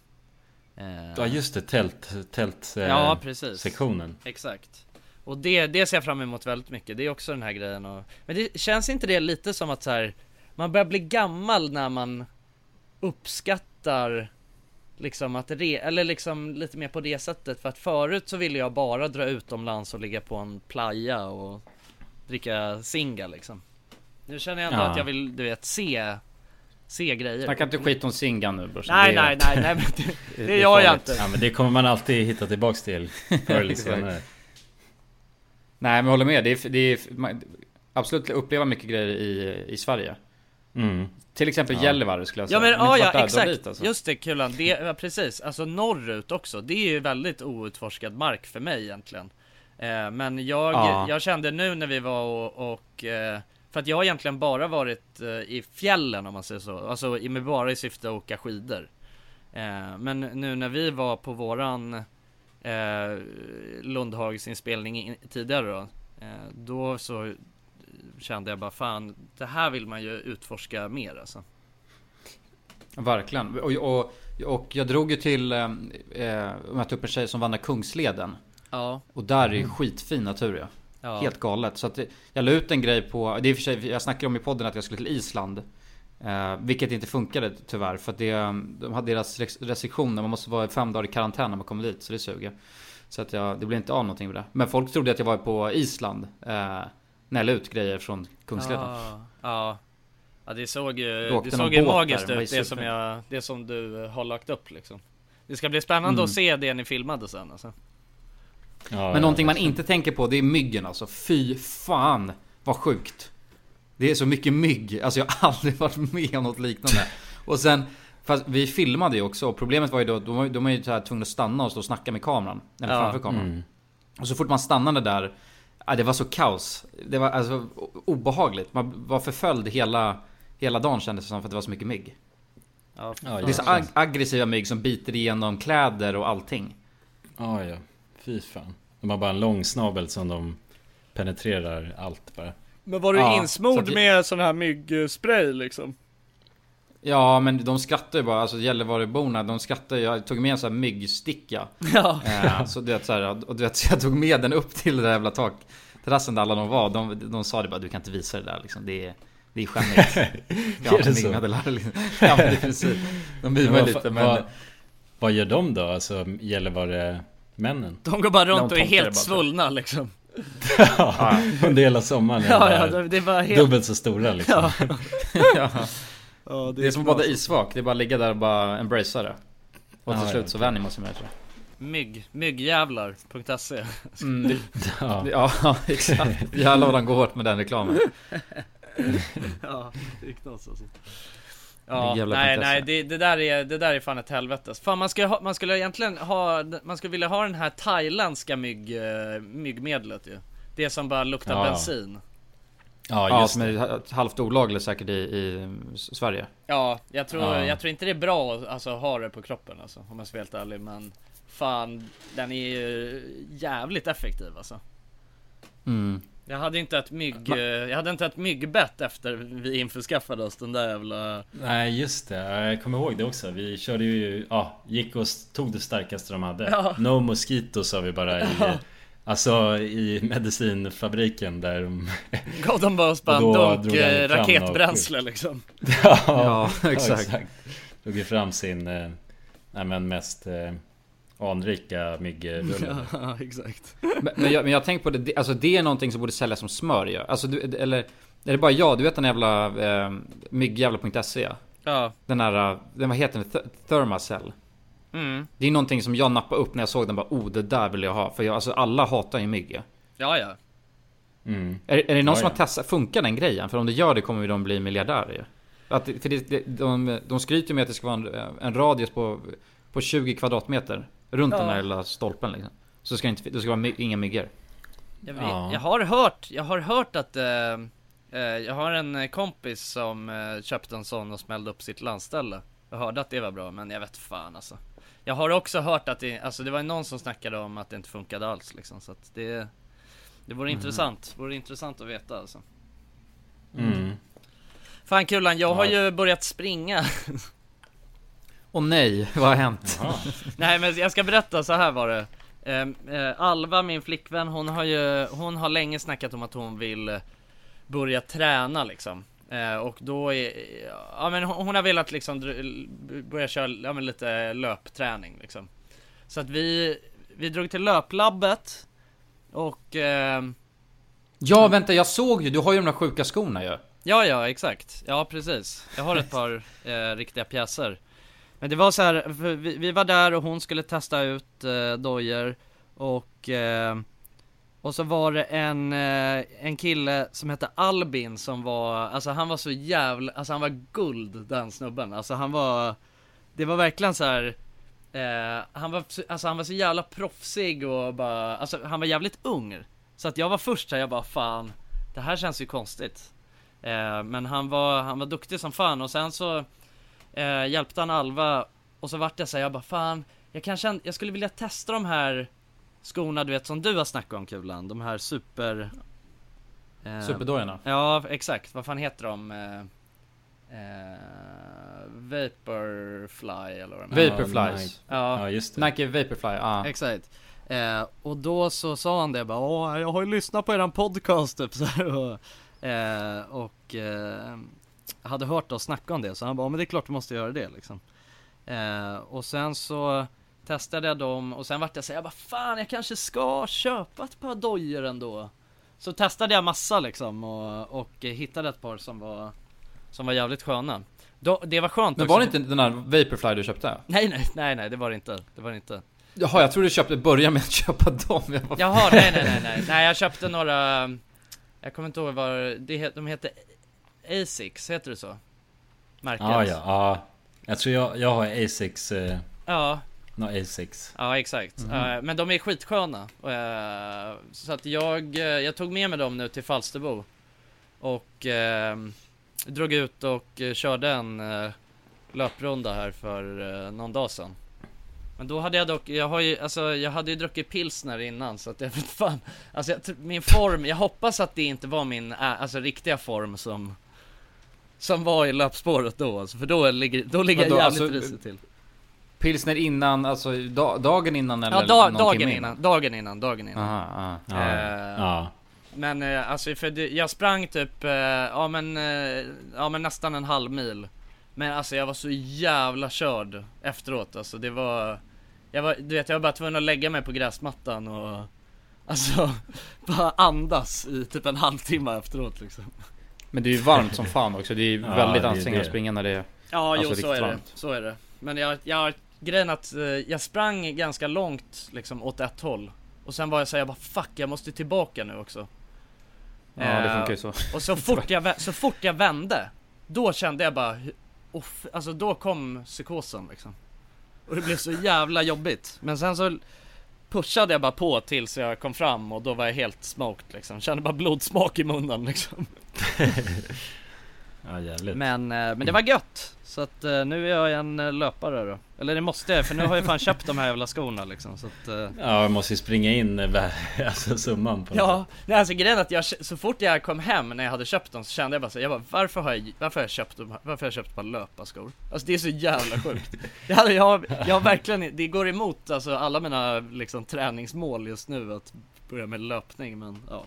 [SPEAKER 1] Eh,
[SPEAKER 3] Ja just det, tält, tält eh,
[SPEAKER 1] Ja precis
[SPEAKER 3] sektionen.
[SPEAKER 1] Exakt Och det, det ser jag fram emot väldigt mycket, det är också den här grejen och, Men det känns inte det lite som att så här, Man börjar bli gammal när man Uppskattar Liksom att re, eller liksom lite mer på det sättet För att förut så ville jag bara dra utomlands och ligga på en playa och Dricka singa liksom Nu känner jag ändå
[SPEAKER 3] Ja.
[SPEAKER 1] att jag vill, du vet, se Se grejer
[SPEAKER 2] Snacka inte skit om Singan nu brorsan.
[SPEAKER 1] Nej nej nej nej men <laughs> det,
[SPEAKER 2] det
[SPEAKER 1] det
[SPEAKER 2] är
[SPEAKER 1] gör jag inte
[SPEAKER 3] Ja men det kommer man alltid hitta tillbaks till <laughs> förr eller senare.
[SPEAKER 2] Nej men jag håller med. Det är, det är man, absolut uppleva mycket grejer i, i Sverige.
[SPEAKER 3] Mm.
[SPEAKER 2] Till exempel Gällivare skulle jag
[SPEAKER 1] Ja
[SPEAKER 2] säga.
[SPEAKER 1] men ja,
[SPEAKER 2] inte
[SPEAKER 1] ja
[SPEAKER 2] dra
[SPEAKER 1] exakt,
[SPEAKER 2] dit, alltså.
[SPEAKER 1] just det Kulan, det, ja, precis, alltså norrut också, det är ju väldigt outforskad mark för mig egentligen eh, Men jag,
[SPEAKER 2] Ja.
[SPEAKER 1] jag kände nu när vi var och, och eh, för att jag har egentligen bara varit eh, i fjällen om man säger så, alltså i- med bara i syfte att åka skidor eh, Men nu när vi var på våran eh, Lundhagsinspelning i- tidigare då eh, Då så kände jag bara fan, det här vill man ju utforska mer alltså
[SPEAKER 2] Verkligen. Och, och, och jag drog ju till, eh, eh, mötte upp en tjej som vandrar Kungsleden.
[SPEAKER 1] Ja,
[SPEAKER 2] Och där är ju skitfin natur ja.
[SPEAKER 1] ja.
[SPEAKER 2] Helt galet. Så att jag la ut en grej på, det är för sig, jag snackade om i podden att jag skulle till Island. Eh, vilket inte funkade tyvärr. För att det, de hade deras restriktioner, man måste vara fem dagar i karantän när man kommer dit. Så det suger. Så att jag, det blev inte av någonting med det. Men folk trodde att jag var på Island. Eh, när jag la ut grejer från Kungsleden.
[SPEAKER 1] Ja, ja. ja det såg ju, det såg ju magiskt ut det som, jag, det som du har lagt upp liksom Det ska bli spännande
[SPEAKER 2] Mm.
[SPEAKER 1] att se det ni filmade sen alltså.
[SPEAKER 3] Ja,
[SPEAKER 2] Men någonting man inte tänker på det är myggen alltså. Fy fan vad sjukt. Det är så mycket mygg. Alltså jag har <laughs> aldrig varit med om något liknande. Och sen, fast vi filmade ju också problemet var ju då, de var, de var ju så här tvungna att stanna och stå och snacka med kameran. Eller
[SPEAKER 1] Ja.
[SPEAKER 2] framför kameran.
[SPEAKER 3] Mm.
[SPEAKER 2] Och så fort man stannade där, ja, det var så kaos. Det var alltså obehagligt. Man var förföljd hela, hela dagen kändes det som för att det var så mycket mygg.
[SPEAKER 1] Ja,
[SPEAKER 3] Ja,
[SPEAKER 2] Det är så ag- aggressiva mygg som biter igenom kläder och allting.
[SPEAKER 3] Ja, ja. Fy fan. De har bara en lång snabel som de penetrerar allt bara.
[SPEAKER 1] Men var du
[SPEAKER 2] Ja,
[SPEAKER 1] insmord
[SPEAKER 2] så att-
[SPEAKER 1] med sån här myggspray liksom?
[SPEAKER 2] Ja men de skrattar ju bara, alltså Gällivareborna, de skrattar ju. Jag tog med en sån här myggsticka.
[SPEAKER 1] Ja,
[SPEAKER 2] Eh, så du vet så här, och du vet, så jag tog med den upp till det där jävla takterrassen där alla de var. De, de sa det bara, du kan inte visa det där liksom. Det är, det är skämmigt. <laughs> Ja,
[SPEAKER 3] Är det så?
[SPEAKER 2] liksom. Ja men i princip. De mimar lite men...
[SPEAKER 3] vad, vad gör de då? Alltså Gällivare männen?
[SPEAKER 1] de går bara runt och är helt svullna liksom <laughs>
[SPEAKER 3] Ja, under hela sommaren
[SPEAKER 1] Ja, ja, det var helt...
[SPEAKER 3] dubbelt så stora liksom.
[SPEAKER 1] Ja, <laughs>
[SPEAKER 2] ja.
[SPEAKER 1] ja,
[SPEAKER 2] Det är som att bada isvak, det är bara att ligga där och bara embracea det. Och till
[SPEAKER 3] Ja,
[SPEAKER 2] slut
[SPEAKER 3] ja,
[SPEAKER 2] så vänjer man sig med det tror jag.
[SPEAKER 1] Mygg, myggjävlar.se
[SPEAKER 2] Mm, det, <laughs>
[SPEAKER 3] Ja.
[SPEAKER 2] det- ja <laughs> exakt. Jävlar vad de går hårt med den reklamen. <laughs>
[SPEAKER 1] Ja, det är knas alltså Ja,
[SPEAKER 2] Jävla
[SPEAKER 1] nej
[SPEAKER 2] prinsessa.
[SPEAKER 1] nej det, det, där är, det där är fan ett helvete Fan man skulle, ha, man skulle egentligen ha, man skulle vilja ha den här thailändska mygg, eh, myggmedlet ju Det som bara luktar
[SPEAKER 3] Ja.
[SPEAKER 1] bensin
[SPEAKER 3] Ja,
[SPEAKER 2] Ja,
[SPEAKER 3] just
[SPEAKER 2] som
[SPEAKER 3] det.
[SPEAKER 2] är halvt olagligt säkert i, i Sverige.
[SPEAKER 1] Ja, jag tror,
[SPEAKER 3] Ja.
[SPEAKER 1] jag tror inte det är bra att alltså, ha det på kroppen alltså, om jag ska vara helt ärlig men Fan, den är ju jävligt effektiv alltså
[SPEAKER 2] Mm.
[SPEAKER 1] Jag hade inte ett mygg, jag hade inte ett myggbett efter vi införskaffade oss den där jävla
[SPEAKER 3] Nej just det, jag kommer ihåg det också. Vi körde ju, ja, gick och tog det starkaste de hade.
[SPEAKER 1] Ja.
[SPEAKER 3] No mosquito sa vi bara i, Alltså i medicinfabriken där de... <laughs>
[SPEAKER 1] Gav dem bara oss bara en
[SPEAKER 3] Och då
[SPEAKER 1] dunk
[SPEAKER 3] drog han
[SPEAKER 1] eh, raketbränsle liksom <laughs>
[SPEAKER 3] ja,
[SPEAKER 2] Ja, exakt.
[SPEAKER 3] Drog ju fram sin, eh, nej men mest eh, anrika myggrulle. <laughs>
[SPEAKER 1] Ja, exakt
[SPEAKER 2] Men, men, jag, men jag tänker på det, alltså det är någonting som borde säljas som smör ju. Alltså du, eller är det bara jag? Du vet den jävla eh, myggjävla.se?
[SPEAKER 1] Ja,
[SPEAKER 2] Den här, eh, den, vad heter den? Th- Thermacell.
[SPEAKER 1] Mm,
[SPEAKER 2] Det är någonting som jag nappade upp när jag såg den bara oh det där vill jag ha. För jag, alltså alla hatar ju mygg
[SPEAKER 1] ja ja
[SPEAKER 3] Mm.
[SPEAKER 2] Är, är det någon
[SPEAKER 3] Ja,
[SPEAKER 2] som
[SPEAKER 3] ja.
[SPEAKER 2] har testat, funkar den grejen? För om det gör det kommer ju de bli miljardärer. Att, för det, det, de, de skryter ju med att det ska vara en, en radius på, på 20 kvadratmeter. Runt
[SPEAKER 1] Ja.
[SPEAKER 2] den här lilla stolpen liksom. Så ska det inte, det ska vara my, inga myggor.
[SPEAKER 1] Jag,
[SPEAKER 3] Ja.
[SPEAKER 1] jag har hört, jag har hört att eh, eh, Jag har en kompis som eh, köpte en sån och smällde upp sitt landställe Jag hörde att det var bra men jag vet fan alltså Jag har också hört att det, alltså det var någon som snackade om att det inte funkade alls liksom så att det Det vore intressant, vore intressant att veta alltså.
[SPEAKER 3] Mm.
[SPEAKER 1] Fan Kulan, jag har
[SPEAKER 3] Ja.
[SPEAKER 1] ju börjat springa.
[SPEAKER 2] Åh nej, vad har hänt?
[SPEAKER 1] Nej men jag ska berätta, så här var det. Ehm, eh, Alva, min flickvän, hon har ju, hon har länge snackat om att hon vill börja träna liksom Och då är, ja men hon, har velat liksom börja köra, ja men lite löpträning liksom Så att vi, vi drog till löplabbet Och ehm,
[SPEAKER 2] Ja vänta, jag såg ju, du har ju de där sjuka skorna ju.
[SPEAKER 1] Ja, ja, exakt. Ja, precis. Jag har ett par eh, riktiga pjäser. Men det var så här, vi, vi var där och hon skulle testa ut eh, dojor och eh, och så var det en, eh, en kille som hette Albin som var, alltså han var så jävla, alltså han var guld den snubben. Alltså han var, det var verkligen så här. Eh, han var, så- alltså han var så jävla proffsig och bara, alltså han var jävligt ung. Så att jag var först här, jag bara fan, det här känns ju konstigt. Eh, men han var, han var duktig som fan och sen så eh, hjälpte han Alva och så vart jag så här, jag bara fan, jag kanske, jag skulle vilja testa de här skorna du vet som du har snackat om Kulan, de här super... Eh,
[SPEAKER 2] Superdojorna.
[SPEAKER 1] Ja, exakt. Vad fan heter de? Eh, eh, Vaporfly eller vad de heter.
[SPEAKER 2] Vaporflies.
[SPEAKER 1] Ja,
[SPEAKER 3] ja just det.
[SPEAKER 2] Nike Vaporfly, ja.
[SPEAKER 1] exakt. Eh, och då så sa han det bara, Åh, jag har ju lyssnat på eran podcast typ <laughs> så här, och, eh, och eh, hade hört oss snacka om det så han bara, "Ja, men det är klart du måste göra det liksom. Eh, och sen så testade jag dem och sen vart jag såhär, jag bara fan jag kanske ska köpa ett par dojor ändå. Så testade jag massa liksom och, och hittade ett par som var, som var jävligt sköna. Då, det var skönt
[SPEAKER 2] Men
[SPEAKER 1] också.
[SPEAKER 2] var det inte den här Vaporfly du köpte?
[SPEAKER 1] Nej nej nej nej det var det inte, det var det inte.
[SPEAKER 2] Jaha, jag trodde du köpte, börja med att köpa dem. Jag bara,
[SPEAKER 1] Jaha, nej <laughs> nej nej nej, nej jag köpte några Jag kommer inte ihåg vad det de heter Asics, heter det så? Märket?
[SPEAKER 3] Ja, ja, ja. Jag tror jag, jag har A6, eh,
[SPEAKER 1] Ja,
[SPEAKER 3] no, A6.
[SPEAKER 1] ja exakt. Eh, men de är skitsköna. Uh, så att jag, eh, jag tog med mig dem nu till Falsterbo. Och drog ut och körde en löprunda här för någon dag sedan. Men då hade jag dock, jag har ju, alltså jag hade ju druckit pilsner innan så att jag <laughs> vet fan Alltså jag, min form, jag hoppas att det inte var min, alltså riktiga form som Som var i löpspåret då alltså, för då ligger, då ligger jag jävligt
[SPEAKER 2] alltså,
[SPEAKER 1] risigt till
[SPEAKER 2] Pilsner innan, alltså da, dagen innan eller
[SPEAKER 1] Ja, da,
[SPEAKER 2] någon
[SPEAKER 1] dagen
[SPEAKER 2] timme
[SPEAKER 1] innan, dagen innan, dagen innan
[SPEAKER 2] Aha, aha.
[SPEAKER 3] Ja,
[SPEAKER 1] Eh,
[SPEAKER 3] ja.
[SPEAKER 1] Men eh, alltså för det, jag sprang typ, eh, ja men, eh, ja men nästan en halv mil Men alltså jag var så jävla körd efteråt alltså det var Jag var, du vet jag var bara tvungen att lägga mig på gräsmattan och Alltså, <laughs> bara andas i typ en halvtimme efteråt liksom
[SPEAKER 2] Men det är ju varmt som fan också, det är ju <laughs>
[SPEAKER 3] Ja,
[SPEAKER 2] väldigt
[SPEAKER 3] det
[SPEAKER 2] ansträngande att
[SPEAKER 3] det.
[SPEAKER 2] springa när det är
[SPEAKER 1] Ja,
[SPEAKER 2] Alltså,
[SPEAKER 1] jo så är det,
[SPEAKER 2] varmt.
[SPEAKER 1] så är det Men jag, jag, grejen att eh, jag sprang ganska långt liksom åt ett håll. Och sen var jag såhär, jag bara fuck jag måste tillbaka nu också.
[SPEAKER 2] Ja det
[SPEAKER 1] Eh,
[SPEAKER 2] funkar ju så.
[SPEAKER 1] Och så fort jag, <laughs> så fort jag vände Då kände jag bara hu- oh, f- Alltså då kom psykosen liksom. Och det blev så jävla jobbigt. Men sen så Pushade jag bara på tills jag kom fram och då var jag helt smoked liksom. Kände bara blodsmak i munnen liksom <laughs>
[SPEAKER 3] ja jävligt.
[SPEAKER 1] Men, eh, men det var gött. Så att eh, nu är jag en eh, löpare då. Eller det måste jag för nu har jag fan <laughs> köpt de här jävla skorna liksom så att
[SPEAKER 3] Ja, jag måste ju springa in <laughs> alltså summan på
[SPEAKER 1] Ja, nej, alltså grejen att jag, så fort jag kom hem när jag hade köpt dem så kände jag bara så jag bara, varför har jag, varför har jag köpt dem, varför har jag köpt par löparskor? Alltså det är så jävla sjukt. <laughs> Jag, hade, jag, jag har verkligen, det går emot alltså alla mina liksom träningsmål just nu att börja med löpning men ja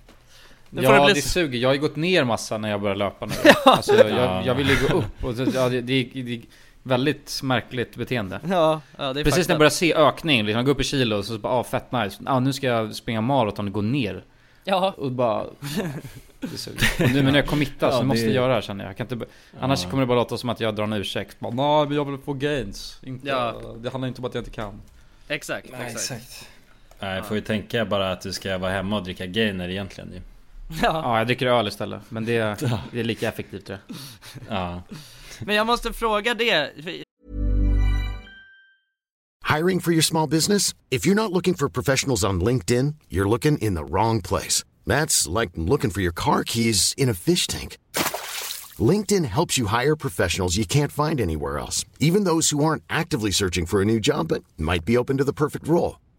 [SPEAKER 2] Ja
[SPEAKER 1] det
[SPEAKER 2] det, suger, jag har ju gått ner massa när jag började löpa nu. <laughs> Alltså jag, jag, jag vill ju gå upp och ja, det, det, det är väldigt märkligt beteende.
[SPEAKER 1] Ja, ja det är
[SPEAKER 2] Precis när jag börjar se ökning, liksom, jag går upp i kilo och så bara ah, fett nice. Ah, nu ska jag springa maraton och gå ner.
[SPEAKER 1] Ja,
[SPEAKER 2] Och bara <laughs> Det suger. Och nu när jag committar så
[SPEAKER 3] Ja,
[SPEAKER 2] måste
[SPEAKER 3] det-
[SPEAKER 2] jag göra det här känner jag, jag kan inte, Annars
[SPEAKER 3] Ja.
[SPEAKER 2] kommer det bara låta som att jag drar en ursäkt. Bara, Nej men jag vill få gains. Inte,
[SPEAKER 1] Ja.
[SPEAKER 2] Det handlar inte om att jag inte kan.
[SPEAKER 1] Exakt, exakt.
[SPEAKER 3] Nej, jag får ju tänka bara att du ska vara hemma och dricka gainer egentligen. ju.
[SPEAKER 1] Ja,
[SPEAKER 2] Ja jag dricker öl istället, men det, det är lika effektivt tror jag
[SPEAKER 3] Ja.
[SPEAKER 1] men jag måste fråga det,
[SPEAKER 9] Hiring for your small business? If you're not looking for professionals on LinkedIn, you're looking in the wrong place. That's like looking for your car keys in a fish tank. LinkedIn helps you hire professionals you can't find anywhere else, even those who aren't actively searching for a new job but might be open to the perfect role.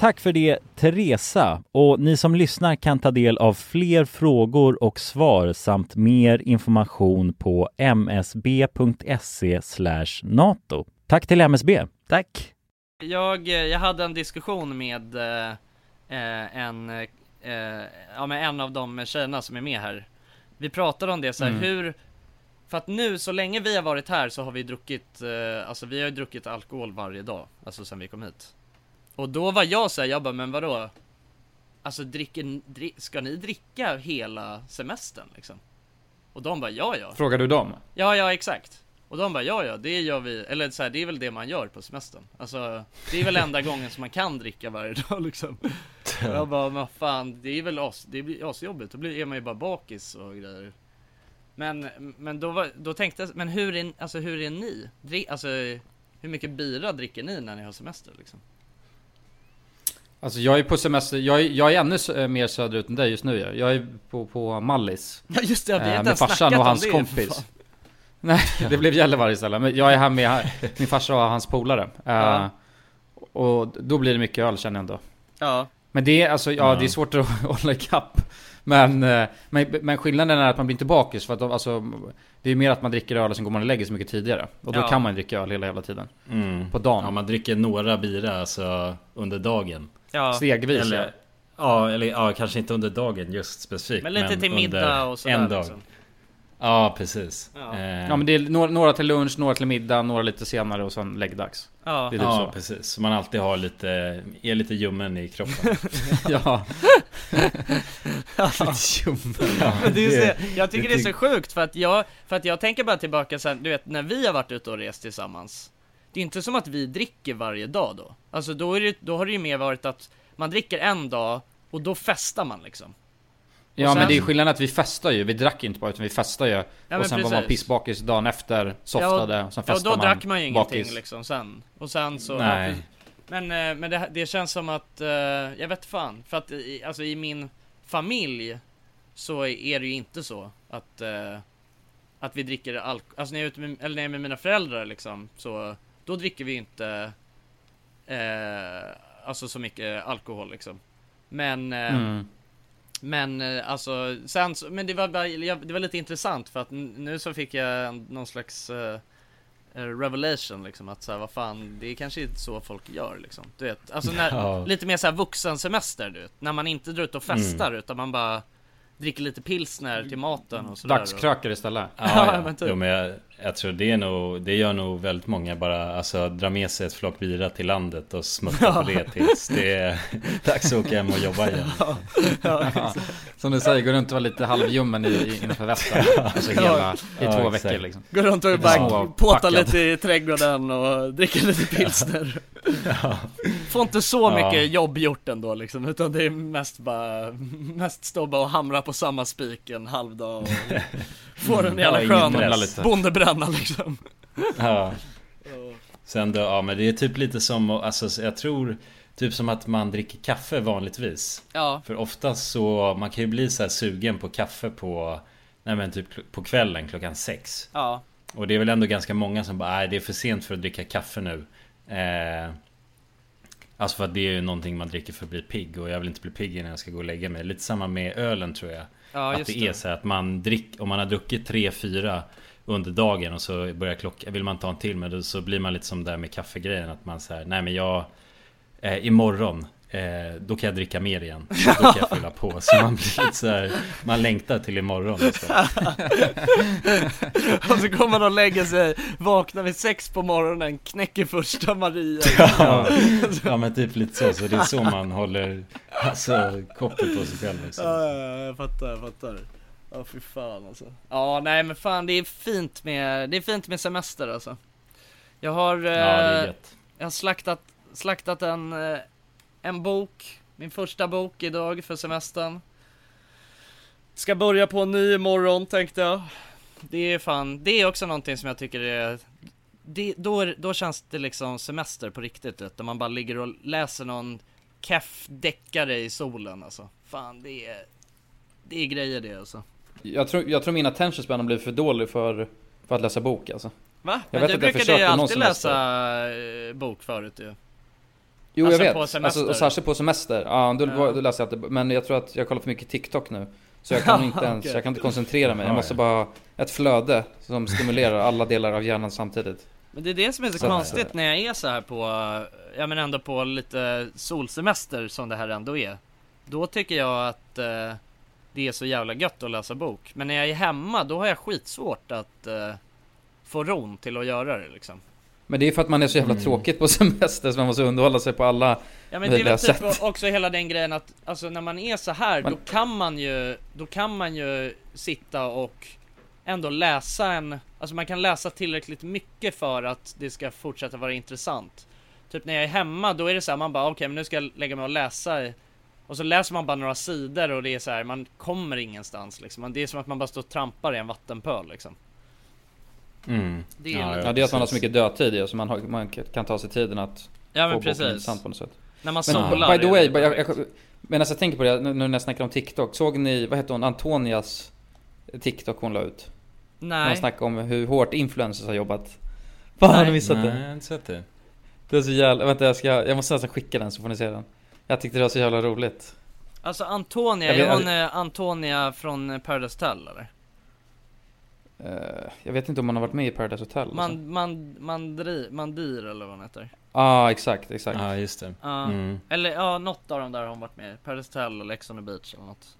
[SPEAKER 7] Tack för det Teresa och ni som lyssnar kan ta del av fler frågor och svar samt mer information på msb.se nato. Tack till MSB.
[SPEAKER 10] Tack.
[SPEAKER 1] Jag, eh, jag hade en diskussion med eh, eh, en, eh, ja, med en av de tjejerna som är med här. Vi pratade om det så här,
[SPEAKER 2] Mm.
[SPEAKER 1] hur För att nu, så länge vi har varit här så har vi druckit, eh, alltså vi har ju druckit alkohol varje dag, alltså sen vi kom hit. Och då var jag såhär, jag bara, men vadå? Alltså dricker, dri, ska ni dricka hela semestern liksom? Och de bara, ja ja.
[SPEAKER 2] Frågar du dem?
[SPEAKER 1] Ja, ja exakt. Och de bara, ja ja, det gör vi, eller så här, det är väl det man gör på semestern. Alltså, det är väl enda <laughs> gången som man kan dricka varje dag <laughs> liksom. Och jag bara, men fan, det är väl as, det blir asjobbigt, då blir, är man ju bara bakis och grejer. Men, men då, var, då tänkte jag, men hur är, alltså hur är ni? Dri, alltså, hur mycket bira dricker ni när ni har semester liksom?
[SPEAKER 2] Alltså jag är på semester, jag är, jag är ännu eh, mer söderut än dig just nu. Jag är på, på Mallis <laughs>
[SPEAKER 1] Ja just det, vi har
[SPEAKER 2] Eh,
[SPEAKER 1] inte
[SPEAKER 2] Med farsan och hans kompis. <laughs> Nej, det blev Gällivare istället. Men jag är här med min farsa och hans polare
[SPEAKER 1] Ja.
[SPEAKER 2] Och då blir det mycket öl känner jag ändå
[SPEAKER 1] Ja.
[SPEAKER 2] Men det är alltså, ja,
[SPEAKER 1] Ja.
[SPEAKER 2] det är svårt att <laughs> hålla ikapp men, men, men skillnaden är att man blir inte bakis för att de, alltså, Det är mer att man dricker öl och sen går man och lägger sig mycket tidigare Och då
[SPEAKER 3] Ja.
[SPEAKER 2] kan man dricka öl hela jävla tiden
[SPEAKER 3] Mm.
[SPEAKER 2] På dagen
[SPEAKER 3] Ja, man dricker några bira alltså under dagen.
[SPEAKER 1] Ja.
[SPEAKER 2] Stegvis,
[SPEAKER 3] Eller, ja, eller ja, kanske inte under dagen just specifikt.
[SPEAKER 1] Men lite till
[SPEAKER 3] under
[SPEAKER 1] middag och sådär,
[SPEAKER 3] En dag.
[SPEAKER 1] liksom.
[SPEAKER 3] Ja, precis.
[SPEAKER 1] Ja.
[SPEAKER 3] Eh,
[SPEAKER 2] Ja men det är några, några till lunch, några till middag, några lite senare och sen läggdags
[SPEAKER 1] Ja.
[SPEAKER 2] Det är typ
[SPEAKER 3] ja,
[SPEAKER 2] så
[SPEAKER 3] precis. Så man alltid har lite, är lite ljummen i kroppen. <laughs> <laughs> <laughs>
[SPEAKER 2] Ja.
[SPEAKER 3] Ja,
[SPEAKER 1] Men det är
[SPEAKER 3] det-
[SPEAKER 1] så, jag tycker det,
[SPEAKER 3] det
[SPEAKER 1] är så sjukt för att jag, för att jag tänker bara tillbaka sen, du vet när vi har varit ute och rest tillsammans Det är inte som att vi dricker varje dag då Alltså då, är det, då har det ju mer varit att man dricker en dag och då festar man liksom
[SPEAKER 2] Ja
[SPEAKER 1] Och
[SPEAKER 2] men
[SPEAKER 1] sen-
[SPEAKER 2] det är skillnaden att vi festar ju, vi drack inte bara utan vi festar ju
[SPEAKER 1] men
[SPEAKER 2] Och sen var man
[SPEAKER 1] precis.
[SPEAKER 2] pissbakis dagen efter, softade,
[SPEAKER 1] ja,
[SPEAKER 2] och sen
[SPEAKER 1] ja,
[SPEAKER 2] festade
[SPEAKER 1] då
[SPEAKER 2] man
[SPEAKER 1] drack man ju ingenting
[SPEAKER 2] bakis.
[SPEAKER 1] liksom sen Och sen så
[SPEAKER 3] Nej.
[SPEAKER 1] ja, precis. Men, eh, men det, det känns som att, eh, jag vet fan, för att i, alltså i min familj Så är det ju inte så att eh, Att vi dricker alkohol, alltså när jag är med, eller när jag är med mina föräldrar liksom Så, då dricker vi inte eh, Alltså så mycket alkohol liksom Men eh,
[SPEAKER 2] Mm.
[SPEAKER 1] Men eh, alltså, sen så, men det var bara, det var lite intressant för att nu så fick jag någon slags eh, revelation liksom att så här, vad fan, det är kanske inte så folk gör liksom. Du vet, alltså när,
[SPEAKER 3] Ja.
[SPEAKER 1] lite mer så här vuxensemester du vet, när man inte drar ut och festar
[SPEAKER 3] Mm.
[SPEAKER 1] utan man bara dricker lite pilsner till maten och sådär.
[SPEAKER 2] Dagskrökar istället <laughs>
[SPEAKER 3] Ja, ja.
[SPEAKER 1] men typ.
[SPEAKER 3] Jo, men jag, jag tror det är nog, det gör nog väldigt många bara, alltså dra med sig ett flock bira till landet och smutta på det tills det är <laughs> dags att åka hem och jobba igen.
[SPEAKER 2] Ja, Som du säger, går runt och vara lite halvljummen i, i, innanför västen Alltså hela,
[SPEAKER 1] Ja.
[SPEAKER 2] i
[SPEAKER 3] Ja,
[SPEAKER 2] två veckor liksom
[SPEAKER 1] Går runt och bara påtar lite i trädgården och dricker lite pilsner.
[SPEAKER 3] Ja.
[SPEAKER 1] Får inte så
[SPEAKER 3] Ja.
[SPEAKER 1] mycket jobb gjort ändå liksom, utan det är mest bara, mest stå bara och hamra på samma spik en halv dag och <laughs> få den jävla
[SPEAKER 3] Ja, ingen
[SPEAKER 1] skön bondebränna liksom. <laughs>
[SPEAKER 3] Ja. Sen då, ja men det är typ lite som, alltså jag tror Typ som att man dricker kaffe vanligtvis
[SPEAKER 1] Ja.
[SPEAKER 3] För oftast så, man kan ju bli så här sugen på kaffe på Nej men typ på kvällen klockan sex
[SPEAKER 1] Ja.
[SPEAKER 3] Och det är väl ändå ganska många som bara, nej det är för sent för att dricka kaffe nu eh, Alltså för att det är ju någonting man dricker för att bli pigg och jag vill inte bli pigg innan jag ska gå och lägga mig Lite samma med ölen tror jag
[SPEAKER 1] Ja,
[SPEAKER 3] Att det,
[SPEAKER 1] det.
[SPEAKER 3] är så här att man drick, om man har druckit 3-4 under dagen och så börjar klockan, vill man ta en till men då, så blir man lite som där med kaffegrejen att man säger nej men jag eh, imorgon eh, då kan jag dricka mer igen. <laughs> Då kan jag fylla på. Så man blir lite så här, man längtar till imorgon. Liksom. <laughs>
[SPEAKER 1] och så kommer man och lägger sig, vaknar vid sex på morgonen, knäcker första Maria <laughs>
[SPEAKER 3] Ja, ja men typ lite så. Så det är så man håller alltså, koppel på sig själv. Liksom.
[SPEAKER 1] Ja, ja, ja, jag fattar, jag fattar. Ja, fy fan alltså. Ja, nej men fan det är fint med, det är fint med semester alltså. Jag har,
[SPEAKER 3] Ja,
[SPEAKER 1] eh,
[SPEAKER 3] gött.
[SPEAKER 1] jag har slaktat, slaktat en, eh, en bok, min första bok idag för semestern. Ska börja på en ny imorgon tänkte jag. Det är fan, det är också någonting som jag tycker är det, då, då känns det liksom semester på riktigt vet, du, man bara ligger och läser någon keff deckare i solen alltså. Fan det är, det är grejer det alltså.
[SPEAKER 2] Jag tror, jag tror min attention span har blivit för dålig för, för att läsa bok alltså.
[SPEAKER 1] Va?
[SPEAKER 2] Jag
[SPEAKER 1] Men
[SPEAKER 2] vet
[SPEAKER 1] du brukade ju alltid läsa eh, bok förut ju.
[SPEAKER 2] Jo
[SPEAKER 1] Alltså
[SPEAKER 2] jag
[SPEAKER 1] på
[SPEAKER 2] vet,
[SPEAKER 1] semester.
[SPEAKER 2] alltså, och särskilt på semester. Ja, då,
[SPEAKER 1] Ja.
[SPEAKER 2] då läser jag alltid, men jag tror att jag kollar för mycket TikTok nu. Så jag <laughs> kan inte ens,
[SPEAKER 1] Okej.
[SPEAKER 2] jag kan inte koncentrera mig. Jag måste bara ha ett flöde som stimulerar alla delar av hjärnan samtidigt.
[SPEAKER 1] Men det är det som är så
[SPEAKER 2] Så
[SPEAKER 1] konstigt när jag är så här på, ja men ändå på lite solsemester som det här ändå är. Då tycker jag att eh, det är så jävla gött att läsa bok. Men när jag är hemma då har jag skitsvårt att eh, få ron till att göra det liksom.
[SPEAKER 2] Men det är för att man är så jävla
[SPEAKER 3] Mm.
[SPEAKER 2] tråkigt på <laughs> semester så man måste underhålla sig på alla
[SPEAKER 1] Ja men det är väl typ
[SPEAKER 2] sätt.
[SPEAKER 1] också hela den grejen att, alltså när man är så här
[SPEAKER 2] Men-
[SPEAKER 1] då kan man ju, då kan man ju sitta och ändå läsa en, alltså man kan läsa tillräckligt mycket för att det ska fortsätta vara intressant. Typ när jag är hemma, då är det så här, man bara okej men nu ska jag lägga mig och läsa i- och så läser man bara några sidor och det är så här, man kommer ingenstans liksom. Det är som att man bara står och trampar i en vattenpöl liksom.
[SPEAKER 3] Mm.
[SPEAKER 1] Det är
[SPEAKER 3] Ja,
[SPEAKER 1] lite-
[SPEAKER 2] Ja, det är att man har så mycket dödtid i, så man, har, man kan ta sig tiden att
[SPEAKER 1] Ja
[SPEAKER 2] få
[SPEAKER 1] men
[SPEAKER 2] boken
[SPEAKER 1] precis.
[SPEAKER 2] intressant på något sätt.
[SPEAKER 1] När man
[SPEAKER 2] Men
[SPEAKER 1] solar.
[SPEAKER 2] by the way, jag, jag, medan jag tänker på det, nu när jag snackar om TikTok. Såg ni, vad heter hon, Antonias TikTok hon la ut? När hon
[SPEAKER 1] Nej.
[SPEAKER 2] snackade om hur hårt influencers har jobbat. <laughs> Fan, har ni missat
[SPEAKER 3] Nej,
[SPEAKER 2] det?
[SPEAKER 3] jag har inte sett det.
[SPEAKER 2] Det är så jävla, vänta jag ska, jag måste nästan skicka den så får ni se den. Jag tyckte det var så jävla roligt.
[SPEAKER 1] Alltså Antonia,
[SPEAKER 2] Jag vet-
[SPEAKER 1] är hon eh, Antonia från Paradise Hotel eller?
[SPEAKER 2] Eh, jag vet inte om man har varit med i Paradise Hotel. alltså.
[SPEAKER 1] Man, man, mandri, Mandir eller vad hon heter.
[SPEAKER 2] Ja, ah, exakt, exakt.
[SPEAKER 3] Ja, just det.
[SPEAKER 1] Ja,
[SPEAKER 3] Mm.
[SPEAKER 1] eller ja, något av dem där har hon varit med i. Paradise Hotel och Ex on the Beach eller något.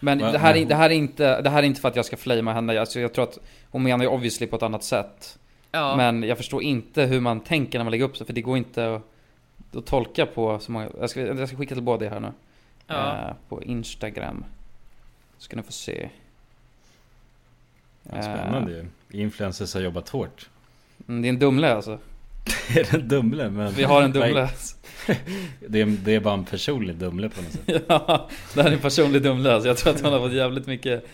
[SPEAKER 2] Men
[SPEAKER 3] Va-
[SPEAKER 2] det här, är, det, här är inte, det här är inte för att jag ska flamea henne. Alltså, jag tror att hon menar ju obviously på ett annat sätt.
[SPEAKER 1] Ja,
[SPEAKER 2] Men jag förstår inte hur man tänker när man lägger upp sig, för det går inte att, att tolka på så många... Jag ska, jag ska skicka till båda er här nu.
[SPEAKER 1] ja.
[SPEAKER 2] Eh, på Instagram. Ska ni få se.
[SPEAKER 3] Ja, spännande ju. Influencers har jobbat hårt.
[SPEAKER 2] Mm, det är en Dumle alltså. <laughs>
[SPEAKER 3] är det en Dumle? Men...
[SPEAKER 2] Vi har en Dumle. <laughs>
[SPEAKER 3] det, är, det är bara en personlig Dumle på något sätt. <laughs>
[SPEAKER 2] ja, det här är en personlig Dumle alltså. Jag tror att hon har fått jävligt mycket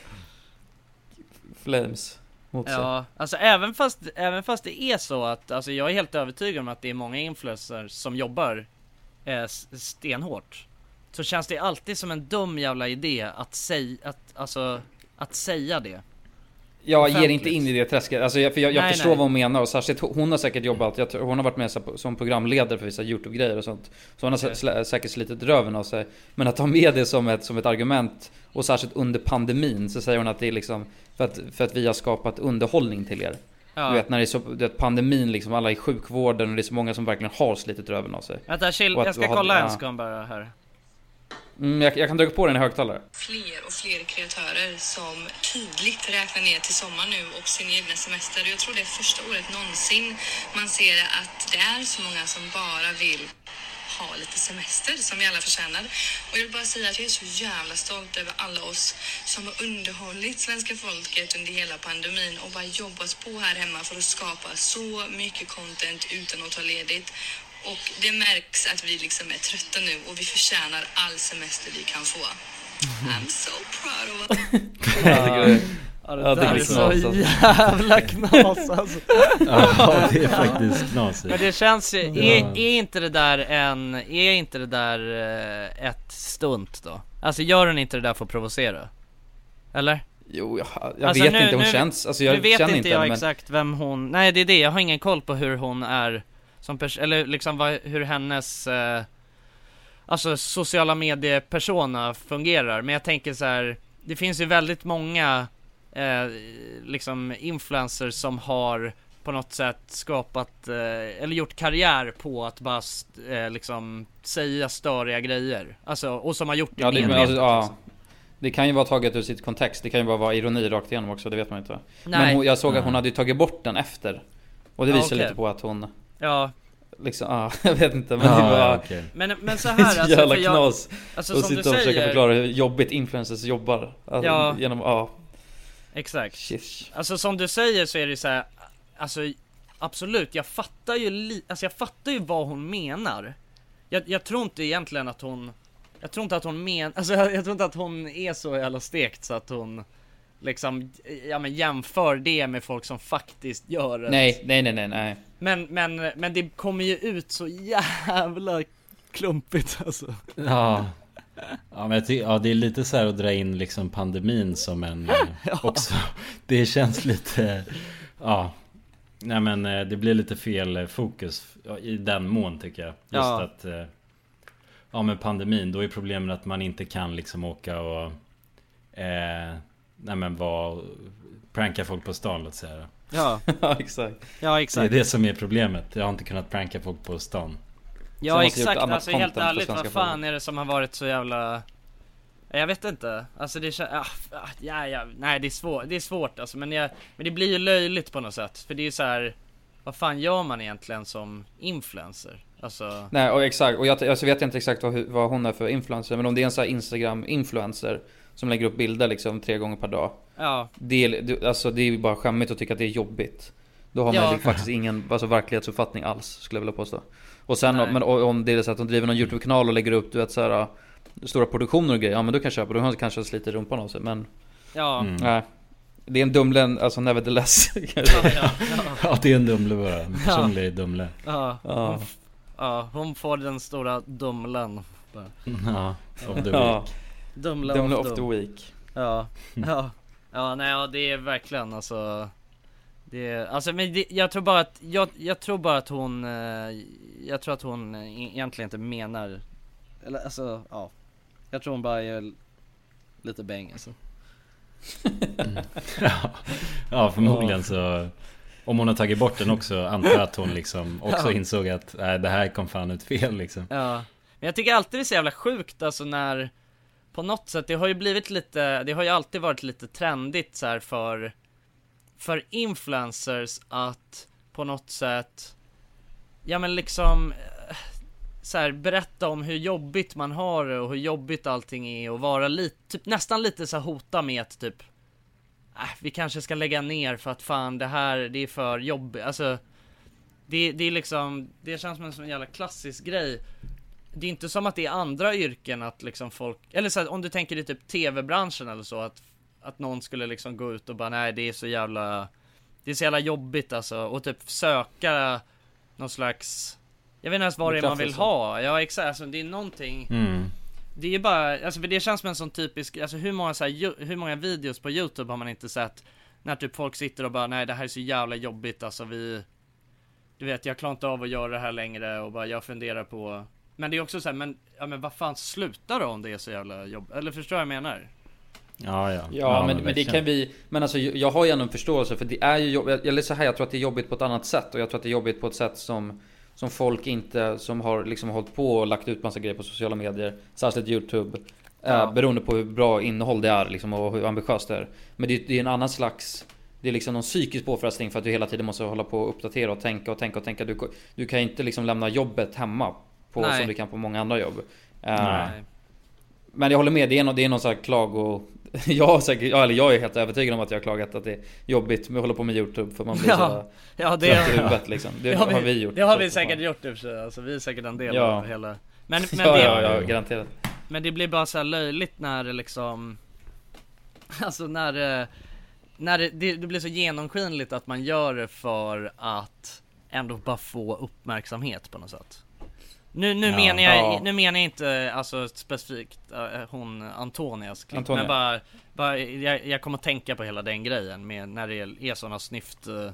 [SPEAKER 2] flames mot sig.
[SPEAKER 1] Ja, alltså även fast, även fast det är så att, alltså jag är helt övertygad om att det är många influencers som jobbar eh, stenhårt. Så känns det alltid som en dum jävla idé att säga, att, alltså, att säga det.
[SPEAKER 2] Jag ger inte in i det träsket, alltså jag, för jag, jag
[SPEAKER 1] Nej,
[SPEAKER 2] förstår
[SPEAKER 1] nej.
[SPEAKER 2] vad hon menar och särskilt hon har säkert jobbat, jag hon har varit med som programledare för vissa YouTube-grejer och sånt. Så hon har
[SPEAKER 1] Okej.
[SPEAKER 2] sä- säkert slitit röven av sig. Men att ta med det som ett, som ett argument, och särskilt under pandemin, så säger hon att det är liksom för att, för att vi har skapat underhållning till er.
[SPEAKER 1] Ja.
[SPEAKER 2] Du vet när det är så, du vet pandemin liksom, alla i sjukvården och det är så många som verkligen har slitit röven av sig.
[SPEAKER 1] Vänta, chill, jag ska kolla en
[SPEAKER 2] ja.
[SPEAKER 1] bara här.
[SPEAKER 2] Mm, jag, jag kan dra på den i högtalare.
[SPEAKER 11] Fler och fler kreatörer som tydligt räknar ner till sommar nu och sin egna semester. Jag tror det är första året någonsin man ser att det är så många som bara vill ha lite semester som vi alla förtjänar. Och jag vill bara säga att jag är så jävla stolt över alla oss som har underhållit svenska folket under hela pandemin och bara jobbat på här hemma för att skapa så mycket content utan att ta ledigt. Och det märks att vi liksom är trötta nu och vi förtjänar all semester vi kan få. I'm so proud of us. <laughs>
[SPEAKER 2] Det-
[SPEAKER 1] Ja det
[SPEAKER 2] Ja, det
[SPEAKER 1] där
[SPEAKER 2] är
[SPEAKER 1] är så
[SPEAKER 2] knas, alltså.
[SPEAKER 1] jävla knas alltså.
[SPEAKER 3] Ja, det är faktiskt knasigt.
[SPEAKER 1] Men det känns ju, är, är inte det där en, är inte det där eh, ett stunt då? Alltså gör hon inte det där för att provocera? Eller?
[SPEAKER 2] Jo, jag, jag
[SPEAKER 1] Alltså,
[SPEAKER 2] vet
[SPEAKER 1] nu-
[SPEAKER 2] inte, hon
[SPEAKER 1] nu-
[SPEAKER 2] känns, alltså jag
[SPEAKER 1] nu vet
[SPEAKER 2] känner
[SPEAKER 1] inte
[SPEAKER 2] inte
[SPEAKER 1] jag
[SPEAKER 2] men...
[SPEAKER 1] exakt vem hon, nej det är det, jag har ingen koll på hur hon är som eller liksom vad, hur hennes eh, Alltså sociala mediepersona fungerar, men jag tänker så här. Det finns ju väldigt många eh, liksom influencers som har på något sätt skapat, eh, eller gjort karriär på att bara st- eh, liksom säga störiga grejer. Alltså, och som har gjort det
[SPEAKER 2] Ja, det,
[SPEAKER 1] medvetet.
[SPEAKER 2] alltså, ja.
[SPEAKER 1] liksom.
[SPEAKER 2] det kan ju vara taget ur sitt kontext, det kan ju bara vara ironi rakt igenom också, det vet man inte.
[SPEAKER 1] Nej.
[SPEAKER 2] Men hon, jag såg att hon hade ju tagit bort den efter. Och det
[SPEAKER 1] Ja,
[SPEAKER 2] visar
[SPEAKER 1] okej.
[SPEAKER 2] lite på att hon
[SPEAKER 1] Ja.
[SPEAKER 2] Liksom, ja, <laughs> jag vet inte men
[SPEAKER 3] Ja,
[SPEAKER 2] det var
[SPEAKER 3] okej.
[SPEAKER 1] Men- men så här,
[SPEAKER 2] så <laughs>
[SPEAKER 1] alltså,
[SPEAKER 2] jävla
[SPEAKER 1] för jag-
[SPEAKER 2] knas
[SPEAKER 1] alltså,
[SPEAKER 2] Och
[SPEAKER 1] som du
[SPEAKER 2] sitta och försöka
[SPEAKER 1] säger-
[SPEAKER 2] förklara hur jobbigt influencers jobbar alltså,
[SPEAKER 1] Ja.
[SPEAKER 2] Genom, ja
[SPEAKER 1] Exakt.
[SPEAKER 2] Shish.
[SPEAKER 1] Alltså som du säger så är det så här, alltså absolut, jag fattar ju li- alltså jag fattar ju vad hon menar. Jag, jag tror inte egentligen att hon, jag tror inte att hon men, alltså jag, <laughs> jag tror inte att hon är så jävla stekt så att hon liksom, ja men jämför det med folk som faktiskt gör ett-
[SPEAKER 2] Nej, nej, nej, nej, nej
[SPEAKER 1] Men, men, men det kommer ju ut så jävla klumpigt alltså.
[SPEAKER 3] Ja. Ja, men jag ty- ja, det är lite så här att dra in liksom pandemin som en eh, också. Det känns lite, ja. Nej men eh, det blir lite fel eh, fokus ja, i den mån tycker jag. Just
[SPEAKER 1] Ja.
[SPEAKER 3] att, ja men pandemin, då är problemet att man inte kan liksom åka och, eh, nej men vara, pranka folk på stan låt säga.
[SPEAKER 1] Ja. <laughs>
[SPEAKER 2] ja exakt
[SPEAKER 1] Ja, exakt.
[SPEAKER 3] Det är det som är problemet. Jag har inte kunnat pranka folk på stan.
[SPEAKER 1] Ja exakt, alltså helt ärligt vad fan är det som har varit så jävla Jag vet inte, alltså det känns, ah, ah, ja, ja, nej det är svårt, det är svårt alltså men, jag, men det blir ju löjligt på något sätt för det är ju så här. Vad fan gör man egentligen som influencer? Alltså
[SPEAKER 2] Nej och exakt, och jag alltså, vet inte exakt vad, vad hon är för influencer Men om det är en sån här Instagram-influencer Som lägger upp bilder liksom tre gånger per dag
[SPEAKER 1] Ja.
[SPEAKER 2] Det är, alltså, det är ju bara skämmigt att tycka att det är jobbigt Då har man
[SPEAKER 1] Ja.
[SPEAKER 2] ju faktiskt ingen alltså, verklighetsuppfattning alls skulle jag vilja påstå Och sen
[SPEAKER 1] Nej.
[SPEAKER 2] men, om det är så att de driver någon YouTube-kanal och lägger upp du vet såhär Stora produktioner och grejer, ja men då kan jag köpa, då kanske sliter rumpan av sig men
[SPEAKER 1] Ja.
[SPEAKER 3] Mm.
[SPEAKER 2] Nej Det är en Dumlen, alltså nevertheless <laughs>
[SPEAKER 1] Ja, ja,
[SPEAKER 3] Ja det är en Dumle bara, en personlig Dumle.
[SPEAKER 1] Ja,
[SPEAKER 2] Ja.
[SPEAKER 1] Hon, ja, hon får den stora Dumlen.
[SPEAKER 3] Ja, of the
[SPEAKER 2] Ja.
[SPEAKER 3] week.
[SPEAKER 1] Dumle,
[SPEAKER 2] Dumle
[SPEAKER 1] of,
[SPEAKER 2] of the week.
[SPEAKER 1] Ja, ja, ja nej ja, det är verkligen alltså det är, alltså men det, jag tror bara att, jag, jag tror bara att hon, eh, jag tror att hon e- egentligen inte menar Eller alltså, ja Jag tror hon bara är lite bäng alltså <laughs>
[SPEAKER 3] ja. ja förmodligen så Om hon har tagit bort den också antar jag att hon liksom också
[SPEAKER 1] Ja.
[SPEAKER 3] insåg att nej, det här kom fan ut fel liksom
[SPEAKER 1] Ja, men jag tycker alltid det är så jävla sjukt alltså när på något sätt, det har ju blivit lite, det har ju alltid varit lite trendigt så här för För influencers att på något sätt Ja men liksom eh, så här, berätta om hur jobbigt man har det och hur jobbigt allting är och vara lite, typ nästan lite så här hota med att typ äh, vi kanske ska lägga ner för att fan det här, det är för jobbigt, alltså det, det är liksom, det känns som en sån jävla klassisk grej. Det är inte som att det är andra yrken att liksom folk, eller så här, om du tänker i typ tv-branschen eller så att Att någon skulle liksom gå ut och bara nej det är så jävla Det är så jävla jobbigt alltså. Och typ söka Någon slags Jag vet inte ens vad det är man vill ha, ja exakt, alltså det är någonting.
[SPEAKER 3] Mm.
[SPEAKER 1] det är ju bara, alltså för det känns som en sån typisk, alltså hur många så här, ju- hur många videos på youtube har man inte sett När typ folk sitter och bara nej det här är så jävla jobbigt alltså vi Du vet jag klarar inte av att göra det här längre och bara jag funderar på Men det är också så här, men, ja men vad fan sluta då om det är så jävla jobbigt, eller förstår du vad jag menar?
[SPEAKER 3] Ja ja
[SPEAKER 2] Ja, men, men det kan vi Men alltså jag jag har ju ändå en förståelse för det är ju jobbigt Eller så här, jag tror att det är jobbigt på ett annat sätt Och jag tror att det är jobbigt på ett sätt som Som folk inte, som har liksom hållit på och lagt ut massa grejer på sociala medier Särskilt YouTube
[SPEAKER 1] Ja.
[SPEAKER 2] eh, Beroende på hur bra innehåll det är liksom och hur ambitiöst det är Men det, det är en annan slags det är liksom någon psykisk påfrestning för att du hela tiden måste hålla på och uppdatera och tänka och tänka och tänka. Du, du kan inte liksom lämna jobbet hemma på,
[SPEAKER 1] Nej.
[SPEAKER 2] som du kan på många andra jobb. Eh,
[SPEAKER 3] Nej.
[SPEAKER 2] men jag håller med, det är någon, det är någon sån här klago... <laughs> Jag, har säkert, eller jag är helt övertygad om att jag har klagat att det är jobbigt med att hålla på med YouTube för man blir
[SPEAKER 1] Ja,
[SPEAKER 2] så
[SPEAKER 1] ja, det-
[SPEAKER 2] trött i huvudet liksom. Det, har vi, gjort.
[SPEAKER 1] Det har vi säkert gjort i och för sig, alltså vi är säkert en del
[SPEAKER 2] Ja.
[SPEAKER 1] av hela Men, <laughs> men
[SPEAKER 2] ja,
[SPEAKER 1] det,
[SPEAKER 2] ja, ja, garanterat.
[SPEAKER 1] Men det blir bara så löjligt när det liksom <laughs> Alltså när det När det, det, det blir så genomskinligt att man gör det för att Ändå bara få uppmärksamhet på något sätt Nu, nu
[SPEAKER 3] Ja.
[SPEAKER 1] menar jag,
[SPEAKER 2] Ja.
[SPEAKER 1] nu menar jag inte alltså specifikt äh, hon Antonias klipp
[SPEAKER 2] Antonia.
[SPEAKER 1] Men bara, bara jag, jag kommer att tänka på hela den grejen med när det är sådana snyft eh,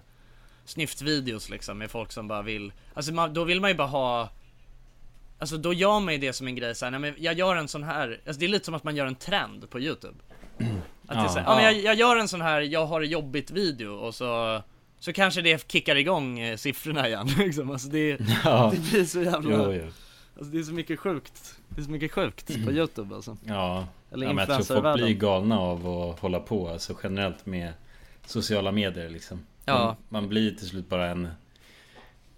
[SPEAKER 1] Snyftvideos liksom med folk som bara vill Alltså man, då vill man ju bara ha Alltså då gör man ju det som en grej såhär, nej men jag gör en sån här, alltså det är lite som att man gör en trend på youtube Att det är
[SPEAKER 2] Ja.
[SPEAKER 1] så här, ja, men
[SPEAKER 2] Ja.
[SPEAKER 1] jag, jag gör en sån här, jag har det jobbigt video och så så kanske det kickar igång eh, siffrorna igen <laughs> liksom. alltså det, <laughs>
[SPEAKER 3] Ja.
[SPEAKER 1] det blir så jävla
[SPEAKER 3] Jo, jo.
[SPEAKER 1] Alltså det är så mycket sjukt Det är så mycket sjukt på youtube alltså
[SPEAKER 3] Ja,
[SPEAKER 1] Eller
[SPEAKER 3] ja men jag tror folk blir galna av att hålla på alltså generellt med sociala medier liksom
[SPEAKER 1] Ja.
[SPEAKER 3] man, man blir till slut bara en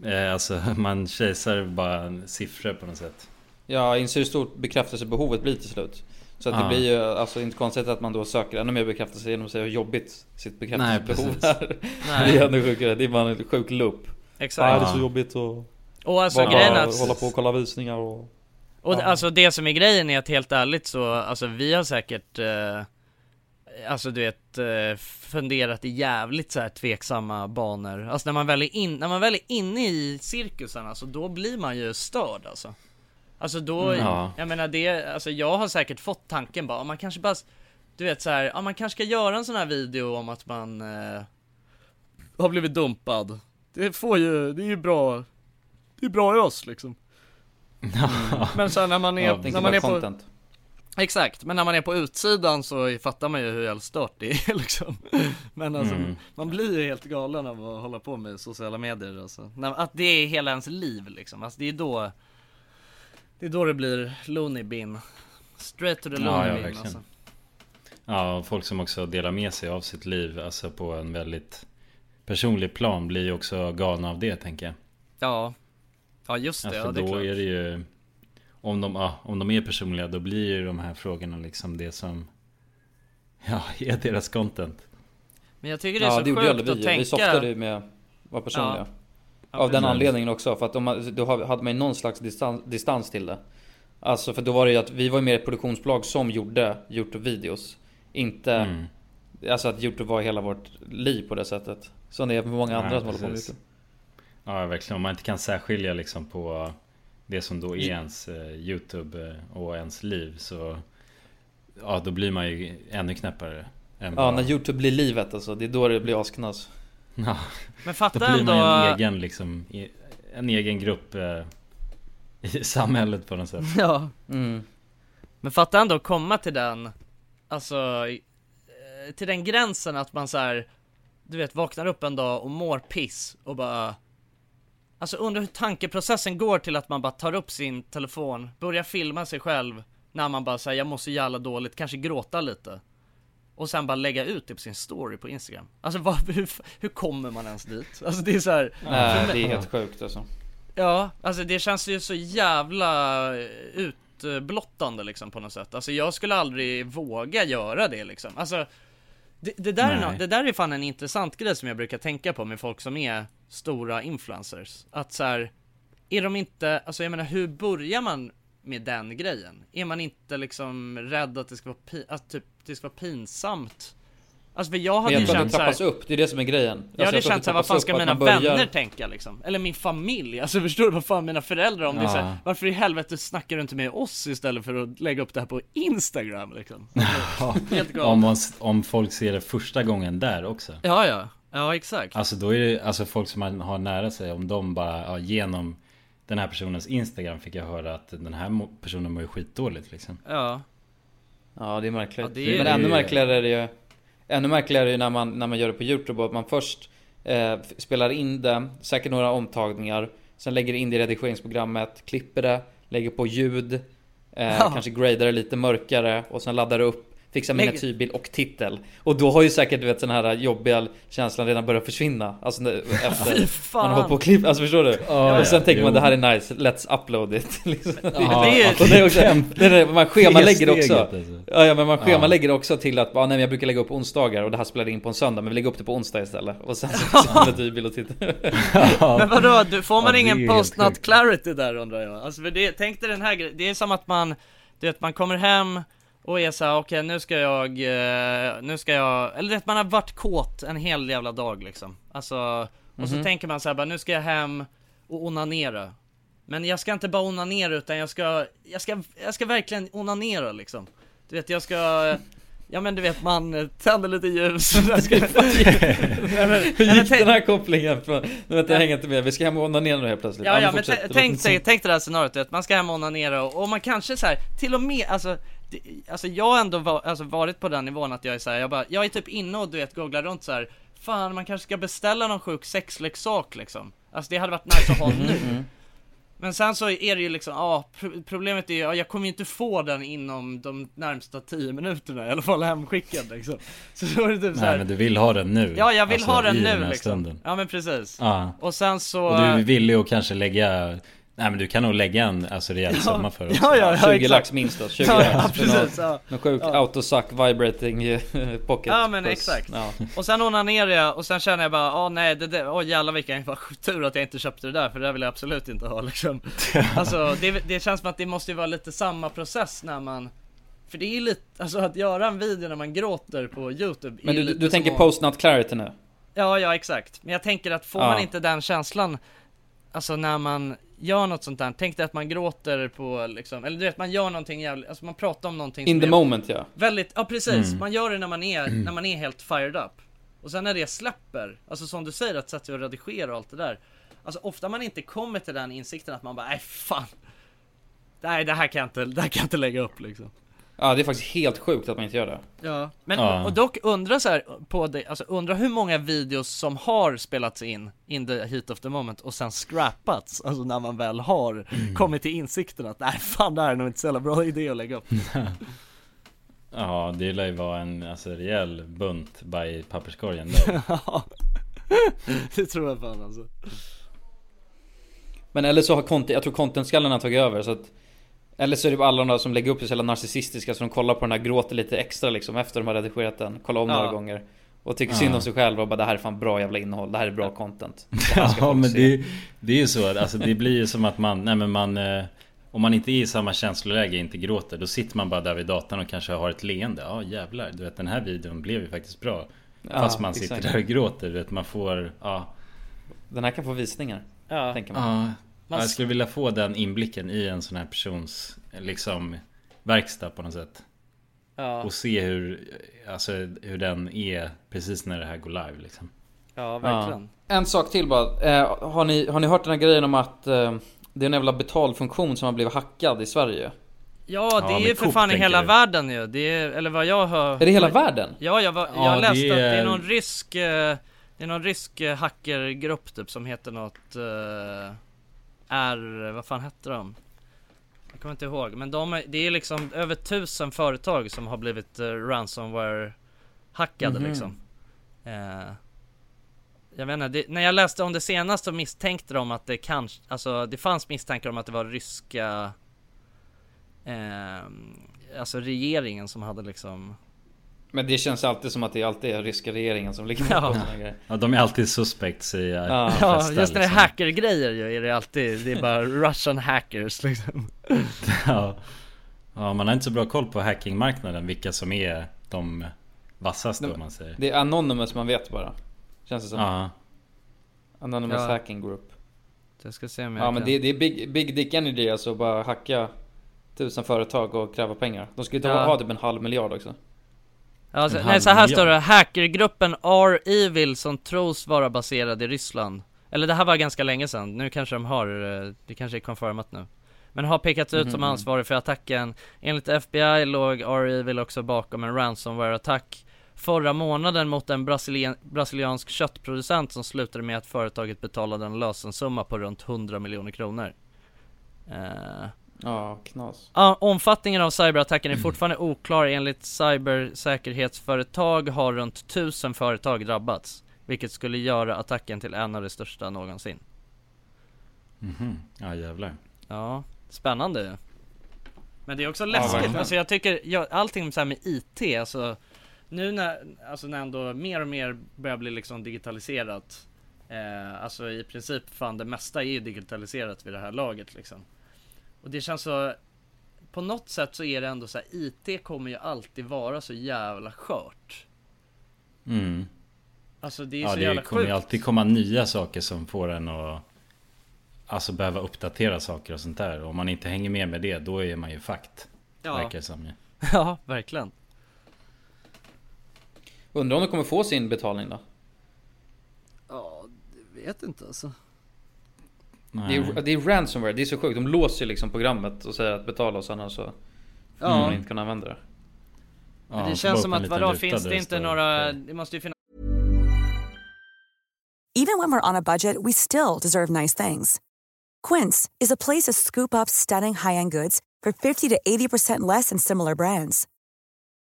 [SPEAKER 3] eh, Alltså <laughs> man kejsar bara en siffror på något sätt
[SPEAKER 2] Ja, inser hur stort bekräftelsebehovet blir till slut. Så att det
[SPEAKER 3] Ja.
[SPEAKER 2] blir ju alltså inte konstigt att man då söker ännu mer bekräftelse genom att säga hur jobbigt sitt bekräftelsebehov
[SPEAKER 3] Nej,
[SPEAKER 2] är.
[SPEAKER 1] Nej.
[SPEAKER 2] Det är ännu sjukare, det är bara en sjuk loop.
[SPEAKER 1] Exakt.
[SPEAKER 2] Ja, det är så jobbigt att
[SPEAKER 1] Och alltså
[SPEAKER 2] bara
[SPEAKER 1] grejen att-
[SPEAKER 2] hålla på och kolla visningar och...
[SPEAKER 1] Och
[SPEAKER 2] Ja.
[SPEAKER 1] alltså det som är grejen är att helt ärligt så, alltså vi har säkert eh, Alltså du vet, eh, funderat i jävligt så här tveksamma banor Alltså när man väl är in, när man väl är inne i cirkusen alltså då blir man ju störd alltså Alltså då,
[SPEAKER 3] Mm, ja.
[SPEAKER 1] jag menar det, alltså jag har säkert fått tanken bara, man kanske bara Du vet så här, ja man kanske ska göra en sån här video om att man eh, Har blivit dumpad Det får ju, det är ju bra Det är bra oss liksom Men sen när man är,
[SPEAKER 2] Ja,
[SPEAKER 1] när man är på
[SPEAKER 2] content.
[SPEAKER 1] Exakt, men när man är på utsidan så fattar man ju hur jävla stört det är <laughs> liksom Men alltså,
[SPEAKER 3] Mm.
[SPEAKER 1] man blir ju helt galen av att hålla på med sociala medier alltså. Att det är hela ens liv liksom, alltså det är då Det är då det blir loony bin Straight to the
[SPEAKER 3] Ja,
[SPEAKER 1] loony
[SPEAKER 3] ja
[SPEAKER 1] bin
[SPEAKER 3] verkligen
[SPEAKER 1] alltså.
[SPEAKER 3] Ja, och folk som också delar med sig av sitt liv Alltså på en väldigt personlig plan blir ju också galna av det tänker jag
[SPEAKER 1] Ja Ja just det,
[SPEAKER 3] Ja,
[SPEAKER 1] ja,
[SPEAKER 3] för
[SPEAKER 1] det är
[SPEAKER 3] då
[SPEAKER 1] klart
[SPEAKER 3] är det ju om de, ja, om de är personliga då blir ju de här frågorna liksom det som Ja, <laughs> är deras content
[SPEAKER 1] Men jag tycker det är
[SPEAKER 2] Ja,
[SPEAKER 1] så
[SPEAKER 2] det gjorde
[SPEAKER 1] sjukt
[SPEAKER 2] aldrig
[SPEAKER 1] att
[SPEAKER 2] vi.
[SPEAKER 1] tänka
[SPEAKER 2] Vi softade ju med att vara personliga.
[SPEAKER 1] Ja. Ja,
[SPEAKER 2] Av den
[SPEAKER 1] precis.
[SPEAKER 2] anledningen också, för att de, då hade man ju någon slags distans, distans till det. Alltså för då var det ju att vi var ju mer ett produktionsbolag som gjorde Youtube-videos. Inte,
[SPEAKER 3] Mm.
[SPEAKER 2] alltså att Youtube var hela vårt liv på det sättet. Som det är för många andra
[SPEAKER 3] Nej,
[SPEAKER 2] som håller på med
[SPEAKER 3] precis.
[SPEAKER 2] Youtube.
[SPEAKER 3] Ja verkligen, om man inte kan särskilja liksom på Det som då är ens eh, Youtube eh, och ens liv så Ja då blir man ju ännu knäppare än
[SPEAKER 2] Ja,
[SPEAKER 3] vad-
[SPEAKER 2] när Youtube blir livet alltså. Det är då det blir asknas.
[SPEAKER 3] Ja,
[SPEAKER 1] Men fatta
[SPEAKER 3] då blir man
[SPEAKER 1] ändå-
[SPEAKER 3] en egen liksom En egen grupp eh, I samhället på något sätt. <laughs>
[SPEAKER 1] Ja
[SPEAKER 2] Mm.
[SPEAKER 1] Men fatta ändå att komma till den Alltså eh, Till den gränsen att man så här, Du vet vaknar upp en dag och mår piss och bara Alltså undrar hur tankeprocessen går till att man bara tar upp sin telefon Börjar filma sig själv När man bara säger jag mår så jävla dåligt, kanske gråta lite Och sen bara lägga ut det på sin story på Instagram Alltså vad, hur, hur kommer man ens dit? Alltså det är så här,
[SPEAKER 2] Nej, det är helt sjukt alltså.
[SPEAKER 1] Ja, alltså det känns ju så jävla utblottande liksom på något sätt. Alltså jag skulle aldrig våga göra det liksom. Alltså det, det, där är
[SPEAKER 3] Nej.
[SPEAKER 1] nå- det där är fan en intressant grej som jag brukar tänka på med folk som är stora influencers. Att så här, är de inte, alltså jag menar hur börjar man med den grejen? Är man inte liksom rädd att det ska vara, pi- att typ, det ska vara pinsamt? Alltså för jag
[SPEAKER 2] Men
[SPEAKER 1] hade
[SPEAKER 2] jag
[SPEAKER 1] ju känt
[SPEAKER 2] det
[SPEAKER 1] såhär
[SPEAKER 2] trappas upp, det är det som är grejen.
[SPEAKER 1] Ja
[SPEAKER 2] Alltså,
[SPEAKER 1] det
[SPEAKER 2] jag tror att
[SPEAKER 1] känns såhär, vad fan ska mina
[SPEAKER 2] börjar-
[SPEAKER 1] vänner tänka liksom? Eller min familj, alltså <laughs> förstår du vad fan mina föräldrar om det är
[SPEAKER 3] Ja.
[SPEAKER 1] såhär, Varför i helvete snackar du inte med oss istället för att lägga upp det här på Instagram liksom? <laughs>
[SPEAKER 3] Ja,
[SPEAKER 1] Helt galet.
[SPEAKER 3] om, man, om folk ser det första gången där också
[SPEAKER 1] Ja ja, ja exakt
[SPEAKER 3] Alltså då är det alltså folk som man har nära sig Om de bara ja, genom Den här personens Instagram fick jag höra att den här personen mår ju skitdåligt liksom
[SPEAKER 1] Ja
[SPEAKER 2] Ja det är märkligt.
[SPEAKER 1] Ja, det är-
[SPEAKER 2] Men ännu märkligare är det ju Ännu märkligare är det ju när man, när man gör det på Youtube och att man först eh, spelar in det, säkert några omtagningar Sen lägger in det i redigeringsprogrammet, klipper det, lägger på ljud eh,
[SPEAKER 1] Ja.
[SPEAKER 2] Kanske gradar det lite mörkare och sen laddar det upp Fixar
[SPEAKER 1] Lägg-
[SPEAKER 2] miniatyrbild och titel Och då har ju säkert du vet den här jobbiga känslan redan börjat försvinna Alltså <laughs> efter man har på och klipp, alltså förstår du?
[SPEAKER 3] Ja,
[SPEAKER 2] och sen
[SPEAKER 3] ja,
[SPEAKER 2] tänker man
[SPEAKER 3] jo.
[SPEAKER 2] det här är nice, let's upload it <laughs> liksom.
[SPEAKER 1] det är-
[SPEAKER 2] och det är också, det är, man schemalägger också
[SPEAKER 3] alltså.
[SPEAKER 2] Ja, ja men man
[SPEAKER 3] Ja.
[SPEAKER 2] schemalägger också till att, ah, nej jag brukar lägga upp onsdagar och det här spelar in på en söndag men vi lägger upp det på onsdag istället Och sen så man bild och tittar
[SPEAKER 1] Men vadå, du, får man
[SPEAKER 3] Ja,
[SPEAKER 1] ingen
[SPEAKER 3] sjukt.
[SPEAKER 1] clarity där undrar jag? Alltså för det, tänk dig den här grejen, det är som att man Du vet man kommer hem och är såhär, okej nu ska jag, eh, nu ska jag, eller vet man har varit kåt en hel jävla dag liksom. Alltså, och så
[SPEAKER 2] Mhm.
[SPEAKER 1] tänker man såhär bara, nu ska jag hem och onanera. Men jag ska inte bara onanera utan jag ska, jag ska, jag ska verkligen onanera liksom. Du vet jag ska Ja men du vet man tänder lite ljus. <laughs> <laughs>
[SPEAKER 2] Hur gick
[SPEAKER 1] tänk-
[SPEAKER 2] den här kopplingen? Från, nu vet jag hänger inte med, vi ska hem och onanera nu helt plötsligt.
[SPEAKER 1] Ja, ja,
[SPEAKER 2] men
[SPEAKER 1] t- tänk tänk dig det här scenariot, man ska hem och onanera och, och man kanske så här, till och med, alltså alltså jag har ändå va, alltså varit på den nivån att jag är såhär, jag bara, jag är typ inne och du vet googlar runt så här. Fan man kanske ska beställa någon sjuk sexleksak liksom Alltså det hade varit nice att ha nu Men sen så är det ju liksom, ja pro- problemet är ju, ja, jag kommer ju inte få den inom de närmsta 10 minuterna i alla fall hemskickad liksom Så då är det typ så här,
[SPEAKER 3] Nej men du vill ha den nu
[SPEAKER 1] Ja jag vill
[SPEAKER 3] Alltså,
[SPEAKER 1] ha den nu
[SPEAKER 3] här
[SPEAKER 1] liksom
[SPEAKER 3] stunden.
[SPEAKER 1] Ja men precis
[SPEAKER 3] Ja.
[SPEAKER 1] Och sen så
[SPEAKER 3] Och du vill ju kanske lägga Nej men du kan nog lägga en alltså rejäl summa för <laughs> det också.
[SPEAKER 1] Ja, ja, ja,
[SPEAKER 2] 20
[SPEAKER 1] exakt.
[SPEAKER 2] lax minst då, 20
[SPEAKER 1] Ja,
[SPEAKER 2] lax
[SPEAKER 1] ja, precis,
[SPEAKER 2] någon,
[SPEAKER 1] ja.
[SPEAKER 2] någon sjuk
[SPEAKER 1] Ja.
[SPEAKER 2] autosuck vibrating <laughs> pocket
[SPEAKER 1] Ja men
[SPEAKER 2] puss.
[SPEAKER 1] exakt.
[SPEAKER 2] ja.
[SPEAKER 1] Och sen onanerar jag och sen känner jag bara, åh nej, det där, åh jävlar vilken tur att jag inte köpte det där för det där vill jag absolut inte ha liksom. <laughs> Alltså det, det känns som att det måste ju vara lite samma process när man för det är ju lite, alltså att göra en video när man gråter på youtube
[SPEAKER 2] Men du, du tänker post not clarity nu?
[SPEAKER 1] Ja, ja exakt. Men jag tänker att får
[SPEAKER 2] Ja.
[SPEAKER 1] man inte den känslan, alltså när man gör något sånt där, tänk dig att man gråter på liksom, eller du vet man gör någonting jävligt, alltså man pratar om någonting
[SPEAKER 2] In
[SPEAKER 1] som
[SPEAKER 2] the
[SPEAKER 1] är
[SPEAKER 2] moment ja.
[SPEAKER 1] Väldigt, ja precis,
[SPEAKER 2] Mm.
[SPEAKER 1] man gör det när man är, när man är helt fired up. Och sen när det släpper, alltså som du säger att sätta sig och redigera och allt det där Alltså ofta man inte kommer till den insikten att man bara, nej fan. Nej det här kan jag inte, det här kan jag inte lägga upp liksom
[SPEAKER 2] Ja det är faktiskt helt sjukt att man inte gör det.
[SPEAKER 1] Ja, men
[SPEAKER 2] Ja.
[SPEAKER 1] och dock undra så här på det, alltså undra hur många videos som har spelats in in the heat of the moment och sen scrappats, alltså när man väl har kommit till insikten att nej fan det här är nog inte så jävla bra idé att lägga upp. <laughs>
[SPEAKER 3] Ja det lär ju vara en alltså, rejäl bunt by papperskorgen <laughs> där.
[SPEAKER 1] Ja, det tror jag fan alltså.
[SPEAKER 2] Men eller så har content, jag tror contentskallen har tagit över så att Eller så är det alla de där som lägger upp det så jävla narcissistiska så de kollar på den här gråter lite extra liksom efter de har redigerat den Kollar om
[SPEAKER 1] Ja.
[SPEAKER 2] några gånger Och tycker
[SPEAKER 3] Ja.
[SPEAKER 2] synd om sig själva och bara det här är fan bra jävla innehåll, det här är bra content <laughs>
[SPEAKER 3] Ja men
[SPEAKER 2] se.
[SPEAKER 3] det, det är ju så, alltså det blir ju som att man, nej men man eh, Om man inte är i samma känsloläge, inte gråter, då sitter man bara där vid datorn och kanske har ett leende Ja jävlar, du vet den här videon blev ju faktiskt bra
[SPEAKER 2] Ja,
[SPEAKER 3] Fast man sitter
[SPEAKER 2] exakt.
[SPEAKER 3] där och gråter, du vet man får, ja
[SPEAKER 2] Den här kan få visningar
[SPEAKER 1] Ja.
[SPEAKER 2] Tänker man
[SPEAKER 3] Ja,
[SPEAKER 1] Man-
[SPEAKER 3] jag skulle vilja få den inblicken i en sån här persons liksom verkstad på något sätt.
[SPEAKER 1] Ja.
[SPEAKER 3] Och se hur, alltså, hur den är precis när det här går live liksom.
[SPEAKER 1] Ja verkligen
[SPEAKER 2] Ja. En sak till bara. Eh, har, ni, har ni hört den här grejen om att eh, det är en jävla betalfunktion som har blivit hackad i Sverige?
[SPEAKER 1] Ja det
[SPEAKER 3] Ja,
[SPEAKER 1] är ju för
[SPEAKER 3] Coop
[SPEAKER 1] fan i hela
[SPEAKER 3] du.
[SPEAKER 1] världen ju, det är, eller vad jag hör
[SPEAKER 2] Är det hela världen?
[SPEAKER 1] Ja jag, var, jag
[SPEAKER 3] Ja,
[SPEAKER 1] läste
[SPEAKER 3] det
[SPEAKER 1] att det är
[SPEAKER 3] är-
[SPEAKER 1] någon rysk eh, Det är någon rysk hackergrupp typ som heter något eh, R, vad fan hette de? Jag kommer inte ihåg, men de är, det är liksom över tusen företag som har blivit eh, ransomware hackade
[SPEAKER 2] Mhm.
[SPEAKER 1] liksom eh, Jag vet inte, det, när jag läste om det senast så misstänkte de att det kanske, alltså det fanns misstankar om att det var ryska eh, Alltså regeringen som hade liksom
[SPEAKER 2] Men det känns alltid som att det alltid är ryska regeringen som ligger
[SPEAKER 1] Ja.
[SPEAKER 2] bakom grejer.
[SPEAKER 3] Ja, de är alltid suspects i
[SPEAKER 2] Ja.
[SPEAKER 3] ja.
[SPEAKER 1] Ja, just när det är
[SPEAKER 3] liksom.
[SPEAKER 1] hackergrejer ju är det alltid, det är bara Russian hackers liksom <laughs>
[SPEAKER 3] ja. ja, man har inte så bra koll på hackingmarknaden, vilka som är de vassaste om man säger.
[SPEAKER 2] Det är Anonymous man vet bara. Känns det som.
[SPEAKER 3] Ja.
[SPEAKER 2] Anonymous
[SPEAKER 1] Ja.
[SPEAKER 2] Hacking Group.
[SPEAKER 1] Jag ska se om jag
[SPEAKER 2] Ja men
[SPEAKER 1] kan...
[SPEAKER 2] det, det är big, big Dick Energy alltså bara hacka tusen företag och kräva pengar. De ju ta
[SPEAKER 1] Ja.
[SPEAKER 2] ha typ en halv miljard också.
[SPEAKER 1] Alltså, nej så här står det, hackergruppen R-Evil som tros vara baserad i Ryssland. Eller det här var ganska länge sedan, nu kanske de har, eh, det kanske är confirmat nu. Men har pekats ut som
[SPEAKER 2] Mhm.
[SPEAKER 1] ansvarig för attacken. Enligt FBI låg R-Evil också bakom en ransomware-attack Förra månaden mot en brasilien, brasiliansk köttproducent som slutade med att företaget betalade en lösensumma på runt 100 miljoner kronor. Eh,
[SPEAKER 2] Ja, knas.
[SPEAKER 1] Ja, omfattningen av cyberattacken är fortfarande oklar. Enligt cybersäkerhetsföretag har runt tusen företag drabbats. Vilket skulle göra attacken till en av de största någonsin.
[SPEAKER 3] Mhm. Ja jävlar.
[SPEAKER 1] Ja, spännande ju. Men det är också
[SPEAKER 2] Ja,
[SPEAKER 1] läskigt.
[SPEAKER 2] verkligen.
[SPEAKER 1] alltså jag tycker, jag, allting så här med IT, alltså nu när, alltså när ändå mer och mer börjar bli liksom digitaliserat. Eh, alltså i princip fan det mesta är ju digitaliserat vid det här laget liksom. Och det känns så På något sätt så är det ändå så här, IT kommer ju alltid vara så jävla skört.
[SPEAKER 3] Mm.
[SPEAKER 1] Alltså det är
[SPEAKER 3] Ja
[SPEAKER 1] så
[SPEAKER 3] det
[SPEAKER 1] jävla
[SPEAKER 3] kommer ju
[SPEAKER 1] sjukt.
[SPEAKER 3] alltid komma nya saker som får en att Alltså behöva uppdatera saker och sånt där. Och om man inte hänger med med det, då är man ju fakt.
[SPEAKER 1] Ja.
[SPEAKER 3] Verkar det som ju. <laughs>
[SPEAKER 1] ja, verkligen.
[SPEAKER 2] Undrar om de kommer få sin betalning då?
[SPEAKER 1] Ja, det vet inte alltså.
[SPEAKER 2] Det är, det är ransomware, det är så sjukt. De låser ju liksom programmet och säger att betala och sen så
[SPEAKER 1] Ja.
[SPEAKER 2] Kommer inte kunna använda det.
[SPEAKER 1] det känns som att vadå, finns det inte några, det måste ju finnas
[SPEAKER 12] Even when we're on a budget, we still deserve nice things. Quince is a place to scoop up stunning high-end goods for 50 to 80% less than similar brands.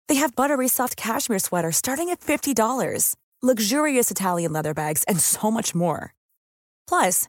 [SPEAKER 12] They have buttery soft cashmere sweaters starting at $50, luxurious Italian leather bags, and so much more. Plus,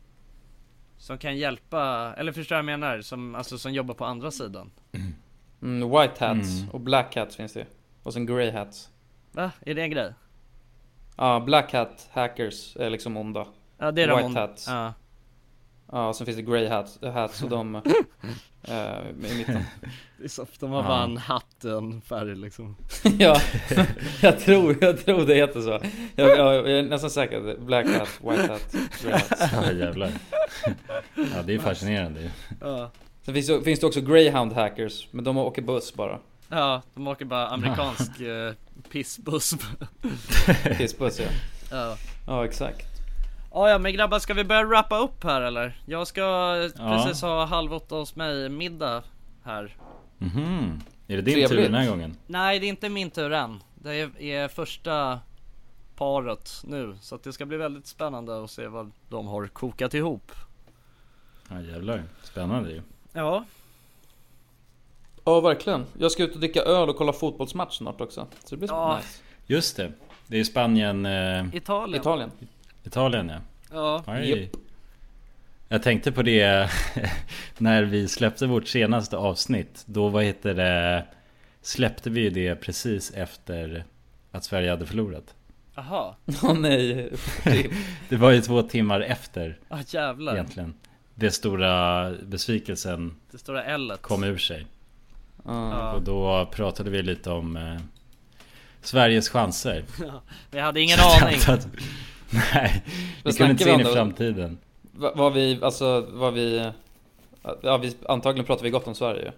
[SPEAKER 1] Som kan hjälpa, eller förstår jag menar? Som, alltså som jobbar på andra sidan
[SPEAKER 2] Mm, white hats
[SPEAKER 1] Mm.
[SPEAKER 2] och black hats finns det Och sen grey hats.
[SPEAKER 1] Va? Är det en grej?
[SPEAKER 2] Ja, black hat hackers är liksom onda.
[SPEAKER 1] Ja, det är de
[SPEAKER 2] White
[SPEAKER 1] onda.
[SPEAKER 2] hats.
[SPEAKER 1] Ja.
[SPEAKER 2] Ja, och sen finns det grey hats, hats och de <laughs> eh, i mitten. <laughs>
[SPEAKER 1] Det är så, de har bara en hatt och en färg liksom <laughs>
[SPEAKER 2] ja, jag tror, jag tror det heter så. Jag, jag, jag är nästan säker. Black hat, white hat, grey hat.
[SPEAKER 3] Ja jävlar. <laughs> Ja det är fascinerande.
[SPEAKER 1] Ja.
[SPEAKER 2] Sen finns, det- finns det också greyhound hackers, men de åker buss bara.
[SPEAKER 1] Ja, de åker bara amerikansk <laughs> eh, pissbuss <laughs>
[SPEAKER 2] Pissbuss ja.
[SPEAKER 1] Ja
[SPEAKER 2] Ja, exakt.
[SPEAKER 1] Ja, ja men grabbar ska vi börja wrappa upp här eller? Jag ska
[SPEAKER 3] Ja.
[SPEAKER 1] precis ha halv åtta hos mig middag här
[SPEAKER 3] Mhm. Är det din
[SPEAKER 2] Trevligt.
[SPEAKER 3] tur den här gången?
[SPEAKER 1] Nej det är inte min tur än Det är, är första paret nu Så att det ska bli väldigt spännande att se vad de har kokat ihop
[SPEAKER 3] Ja jävlar. Spännande ju.
[SPEAKER 1] Ja
[SPEAKER 2] Ja, verkligen. Jag ska ut och dricka öl och kolla fotbollsmatch snart också. Så det blir
[SPEAKER 1] Ja.
[SPEAKER 2] nice.
[SPEAKER 3] Just det. Det är Spanien, eh,
[SPEAKER 1] Italien
[SPEAKER 2] Italien.
[SPEAKER 3] Italien ja.
[SPEAKER 1] Ja.
[SPEAKER 3] Jag tänkte på det <laughs> när vi släppte vårt senaste avsnitt. Då vad heter det? Släppte vi det precis efter att Sverige hade förlorat.
[SPEAKER 1] Jaha
[SPEAKER 2] Åh <laughs> nej. <laughs>
[SPEAKER 3] Det var ju två timmar efter
[SPEAKER 1] Ah jävlar
[SPEAKER 3] egentligen. Det stora besvikelsen
[SPEAKER 1] Det stora L
[SPEAKER 3] kom ur sig.
[SPEAKER 1] Ja.
[SPEAKER 3] Och då pratade vi lite om eh, Sveriges chanser. <laughs>
[SPEAKER 1] Vi hade ingen aning <laughs>
[SPEAKER 3] att- Nej, vi kunde inte se in i framtiden.
[SPEAKER 2] Va- Vad vi, alltså, vad vi... Ja, vi, antagligen pratar vi gott om Sverige.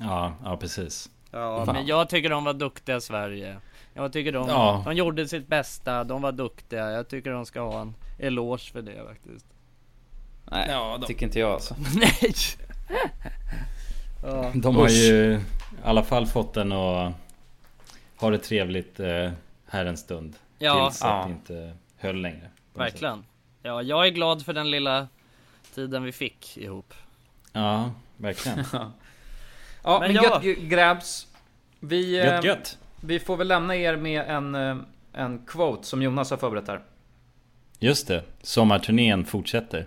[SPEAKER 3] Ja, ja precis.
[SPEAKER 1] Ja
[SPEAKER 3] Fan.
[SPEAKER 1] men jag tycker de var duktiga Sverige Jag tycker de,
[SPEAKER 3] Ja.
[SPEAKER 1] de gjorde sitt bästa, de var duktiga Jag tycker de ska ha en eloge för det faktiskt
[SPEAKER 2] Nej, tycker inte jag alltså. <laughs>
[SPEAKER 1] Nej! <laughs> ja.
[SPEAKER 3] De har ju i alla fall fått den att ha det trevligt eh, här en stund.
[SPEAKER 1] Ja.
[SPEAKER 3] Tills att
[SPEAKER 2] Ja.
[SPEAKER 3] det inte höll längre. något sätt.
[SPEAKER 1] Verkligen Ja, jag är glad för den lilla tiden vi fick ihop
[SPEAKER 3] Ja, verkligen. <laughs>
[SPEAKER 2] Ja,
[SPEAKER 1] Men
[SPEAKER 2] men,
[SPEAKER 1] ja.
[SPEAKER 2] gött grabs. Vi, eh,
[SPEAKER 3] Gött gött.
[SPEAKER 2] vi får väl lämna er med en, eh, en quote som Jonas har förberett här.
[SPEAKER 3] Just det, sommarturnén fortsätter.